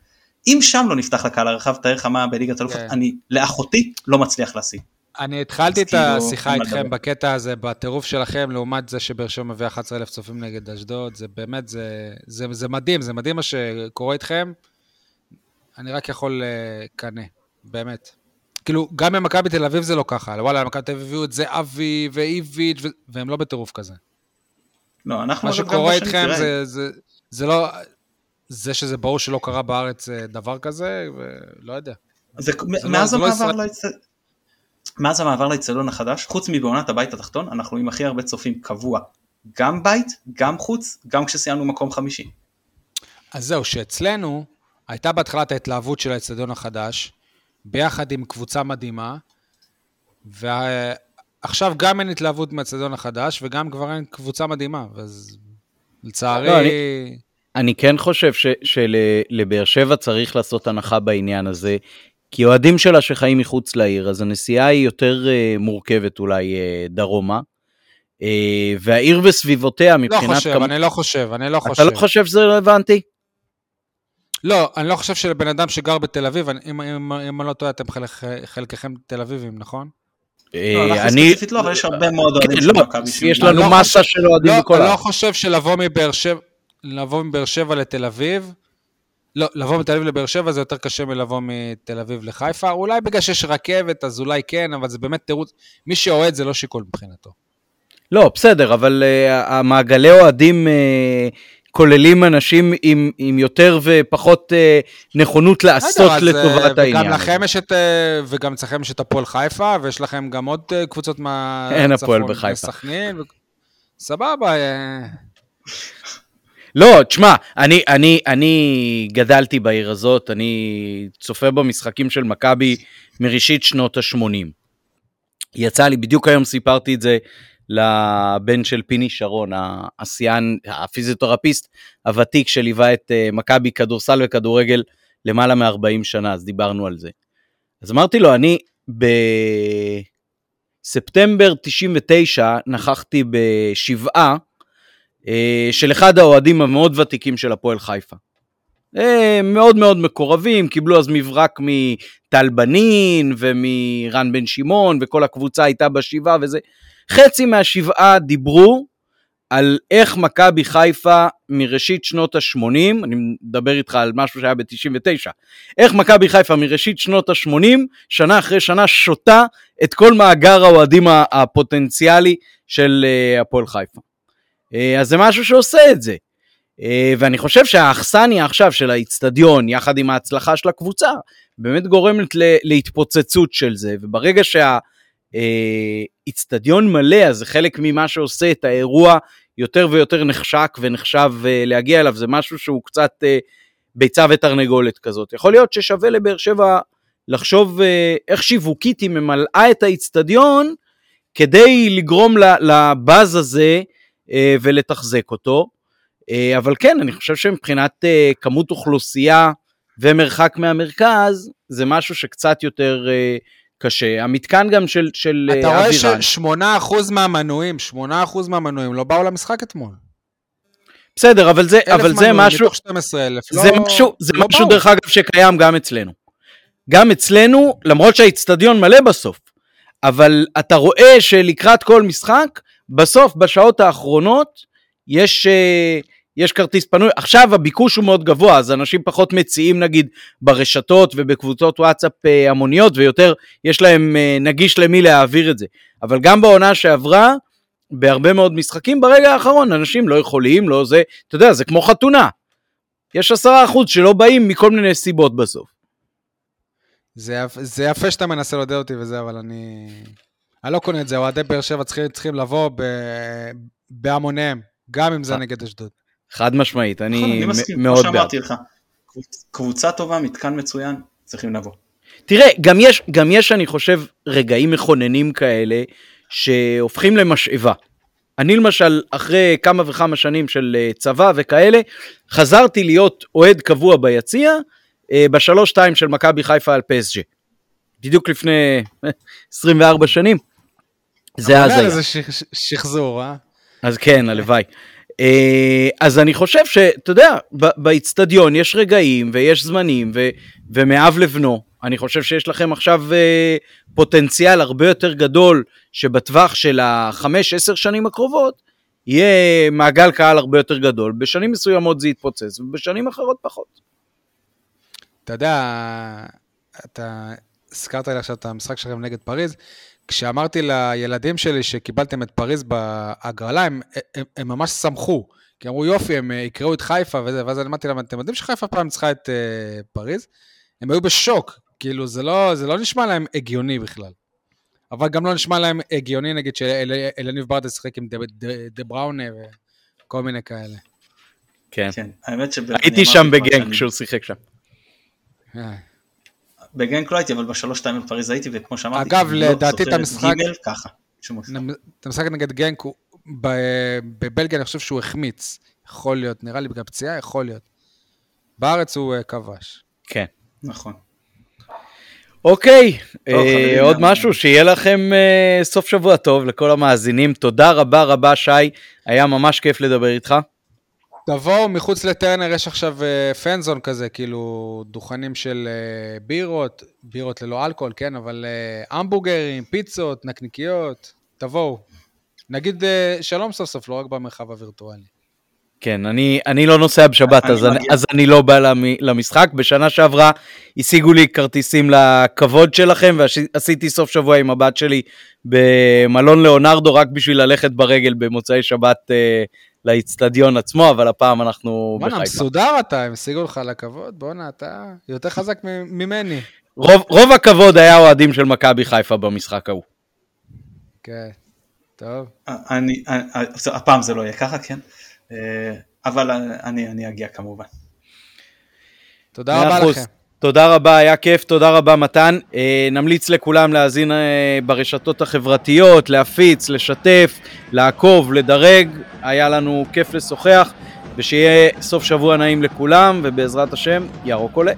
אם שם לא נפתח לקהל הרחב, תאר לך מה בליגת אלופות,
כן.
אני לאחותי לא מצליח להשיג.
אני התחלתי את השיחה איתכם. בקטע הזה, בטירוף שלכם, לעומת זה שבאר שבע מביא 11,000 צופים נגד אשדוד, זה באמת, זה, זה, זה מדהים, זה מדהים מה שקורה איתכם. אני רק יכול לקנא, באמת. כאילו, גם במכבי תל אביב זה לא ככה, וואלה, מכבי תל אביב הביאו את זה אבי ואיביץ'. והם לא בטירוף כזה.
לא, אנחנו
מה שקורה איתכם
תראה,
זה, זה, זה לא... זה שזה ברור שלא קרה בארץ אה, דבר כזה, ולא יודע.
זה,
זה
מאז
לא- זה לא
המעבר
ישראל-
לאצטדיון, מאז המעבר לאצטדיון החדש, חוץ מבעונת הבית התחתון, אנחנו עם הכי הרבה צופים קבוע, גם בית, גם חוץ, גם כשסיימנו מקום חמישי.
אז זהו, שאצלנו הייתה בהתחלת ההתלהבות של האצטדיון החדש, ביחד עם קבוצה מדהימה, ועכשיו גם אין התלהבות מהאצטדיון החדש, וגם כבר אין קבוצה מדהימה, אז לצערי...
לא, אני כן חושב שלבאר שבע צריך לעשות הנחה בעניין הזה, כי אוהדים שלה שחיים מחוץ לעיר, אז הנסיעה היא יותר uh, מורכבת אולי uh, דרומה. Uh, והעיר וסביבותיה מבחינת...
לא חושב, כמ... אני לא חושב, אני לא
אתה
חושב.
אתה לא חושב שזה רלוונטי?
לא, אני לא חושב שלבן אדם שגר בתל אביב, אני, אם, אם, אם אני לא טועה, אתם חלק, חלקכם תל אביבים, נכון?
לא, אנחנו ספציפית לא, אבל יש הרבה מאוד אוהדים
כן,
של
לא,
מכבי.
יש לנו
לא
מסה של אוהדים
לא,
בכל
אני לא
הארץ.
חושב שלבוא מבאר שבע לתל אביב, לא, לבוא מתל אביב לבאר שבע זה יותר קשה מלבוא מתל אביב לחיפה, אולי בגלל שיש רכבת, אז אולי כן, אבל זה באמת תירוץ, מי שאוהד זה לא שיקול מבחינתו.
לא, בסדר, אבל uh, המעגלי אוהדים uh, כוללים אנשים עם, עם יותר ופחות uh, נכונות לעשות
בסדר, אז,
לטובת העניין.
וגם לכם יש את, אה, וגם אצלכם יש את הפועל חיפה, ויש לכם גם עוד אה, קבוצות מהצפון.
אין הפועל בחיפה.
סכנין, ו- סבבה, אה,
לא, תשמע, אני, אני, אני גדלתי בעיר הזאת, אני צופה במשחקים של מכבי מראשית שנות ה-80. יצא לי, בדיוק היום סיפרתי את זה לבן של פיני שרון, השיאן, הפיזיותרפיסט הוותיק שליווה את אה, מכבי כדורסל וכדורגל למעלה מ-40 שנה, אז דיברנו על זה. אז אמרתי לו, אני בספטמבר 99 נכחתי בשבעה של אחד האוהדים המאוד ותיקים של הפועל חיפה. אה, מאוד מאוד מקורבים, קיבלו אז מברק מטל בנין ומרן בן שמעון, וכל הקבוצה הייתה בשבעה וזה. חצי מהשבעה דיברו על איך מכבי חיפה מראשית שנות ה-80, אני מדבר איתך על משהו שהיה ב-99, איך מכבי חיפה מראשית שנות ה-80, שנה אחרי שנה שותה את כל מאגר האוהדים הפוטנציאלי של אה, הפועל חיפה. אה, אז זה משהו שעושה את זה. אה, ואני חושב שהאכסניה עכשיו של האיצטדיון, יחד עם ההצלחה של הקבוצה, באמת גורמת להתפוצצות של זה, וברגע שהאיצטדיון מלא, אז זה חלק ממה שעושה את האירוע יותר ויותר נחשק ונחשב אה, להגיע אליו, זה משהו שהוא קצת אה, ביצה ותרנגולת כזאת. יכול להיות ששווה לבאר שבע לחשוב אה, איך שיווקית היא ממלאה את האיצטדיון, כדי לגרום לבאז הזה אה, ולתחזק אותו. אה, אבל כן, אני חושב שמבחינת אה, כמות אוכלוסייה ומרחק מהמרכז, זה משהו שקצת יותר אה, קשה. המתקן גם של, של
אתה
אה,
רואה
אבירן.
ש-8% מהמנויים, 8% מהמנויים לא באו למשחק אתמול.
בסדר, אבל זה, אבל זה
מנויים
משהו,
מתוך 12,000,
זה
לא-
משהו, זה
לא
משהו
באו.
דרך אגב שקיים גם אצלנו. גם אצלנו, למרות שהאיצטדיון מלא בסוף, אבל אתה רואה שלקראת כל משחק, בסוף, בשעות האחרונות, יש, אה, יש כרטיס פנוי. עכשיו הביקוש הוא מאוד גבוה, אז אנשים פחות מציעים נגיד ברשתות ובקבוצות וואטסאפ אה, המוניות, ויותר יש להם אה, נגיש למי להעביר את זה. אבל גם בעונה שעברה, בהרבה מאוד משחקים, ברגע האחרון אנשים לא יכולים, לא זה, אתה יודע, זה כמו חתונה. יש עשרה אחוז שלא באים מכל מיני סיבות בסוף.
זה, זה יפה שאתה מנסה לעודד אותי וזה, אבל אני... אני לא קונה את זה, אוהדי באר שבע צריכים, צריכים לבוא ב... בהמוניהם, גם אם זה
אה.
נגד אשדוד.
חד משמעית, אני,
נכון, אני מסכים, כמו
מאוד בעד.
שאמרתי לך. קבוצ- קבוצה טובה, מתקן מצוין, צריכים לבוא.
תראה, גם יש, גם יש, אני חושב, רגעים מכוננים כאלה, שהופכים למשאבה. אני למשל, אחרי כמה וכמה שנים של אה, צבא וכאלה, חזרתי להיות אוהד קבוע ביציע, אה, בשלוש-שתיים של מכבי חיפה על פסג'ה. בדיוק לפני 24 שנים. זה אז
אבל שח- שחזור, אה?
אז כן, הלוואי. אה, אז אני חושב שאתה יודע, באיצטדיון יש רגעים ויש זמנים, ו- ומאב לבנו, אני חושב שיש לכם עכשיו אה, פוטנציאל הרבה יותר גדול, שבטווח של החמש, עשר שנים הקרובות, יהיה מעגל קהל הרבה יותר גדול. בשנים מסוימות זה יתפוצץ, ובשנים אחרות פחות.
אתה יודע, אתה הזכרת לי עכשיו את המשחק שלכם נגד פריז. כשאמרתי לילדים שלי שקיבלתם את פריז בהגרלה, הם, הם, הם ממש שמחו. כי אמרו, יופי, הם אה, יקראו את חיפה וזה, ואז אני אמרתי להם, אתם יודעים שחיפה פעם ניצחה את uh, פריז? הם היו בשוק, כאילו, זה לא, זה לא נשמע להם הגיוני בכלל. אבל גם לא נשמע להם הגיוני, נגיד, שאליניב ברדה שיחק עם דה, דה, דה בריינה וכל מיני כאלה.
כן.
כן, האמת
הייתי
אמרתי
שם
בגנק
כשהוא שיחק שם.
בגנק לא הייתי, אבל בשלוש שתיים בפריז הייתי, וכמו שאמרתי,
אגב,
לא
לדעתי את המשחק-
גימל ככה.
את המשחק נגד גנק, בבלגיה אני חושב שהוא החמיץ. יכול להיות, נראה לי בגלל פציעה, יכול להיות. בארץ הוא אה, כבש.
כן.
נכון.
אוקיי,
טוב,
אה, עוד. משהו, שיהיה לכם אה, סוף שבוע טוב לכל המאזינים. תודה רבה רבה, שי, היה ממש כיף לדבר איתך.
תבואו, מחוץ לטרנר יש עכשיו אה, פנזון כזה, כאילו דוכנים של אה, בירות, בירות ללא אלכוהול, כן, אבל אה, המבורגרים, פיצות, נקניקיות, תבואו. נגיד שלום סוף סוף, לא רק במרחב הווירטואלי.
כן, אני, אני לא נוסע בשבת, אז אני. אז אני לא בא למ- למשחק. בשנה שעברה השיגו לי כרטיסים לכבוד שלכם, ועשיתי סוף שבוע עם הבת שלי במלון ליאונרדו, רק בשביל ללכת ברגל במוצאי שבת אה, לאיצטדיון עצמו, אבל הפעם אנחנו
בואנה,
בחיפה.
מסודר אתה, הם השיגו לך לכבוד? בואנה, אתה יותר חזק ממני.
רוב, רוב הכבוד היה אוהדים של מכבי חיפה במשחק ההוא.
כן, טוב.
אני, אני, הפעם זה לא יהיה ככה, כן? אה, אבל אני, אני אגיע כמובן.
תודה רבה. לכם.
תודה רבה, היה כיף, תודה רבה מתן. אה, נמליץ לכולם להאזין אה, ברשתות החברתיות, להפיץ, לשתף, לעקוב, לדרג. היה לנו כיף לשוחח, ושיהיה סוף שבוע נעים לכולם, ובעזרת השם, ירוק עולה.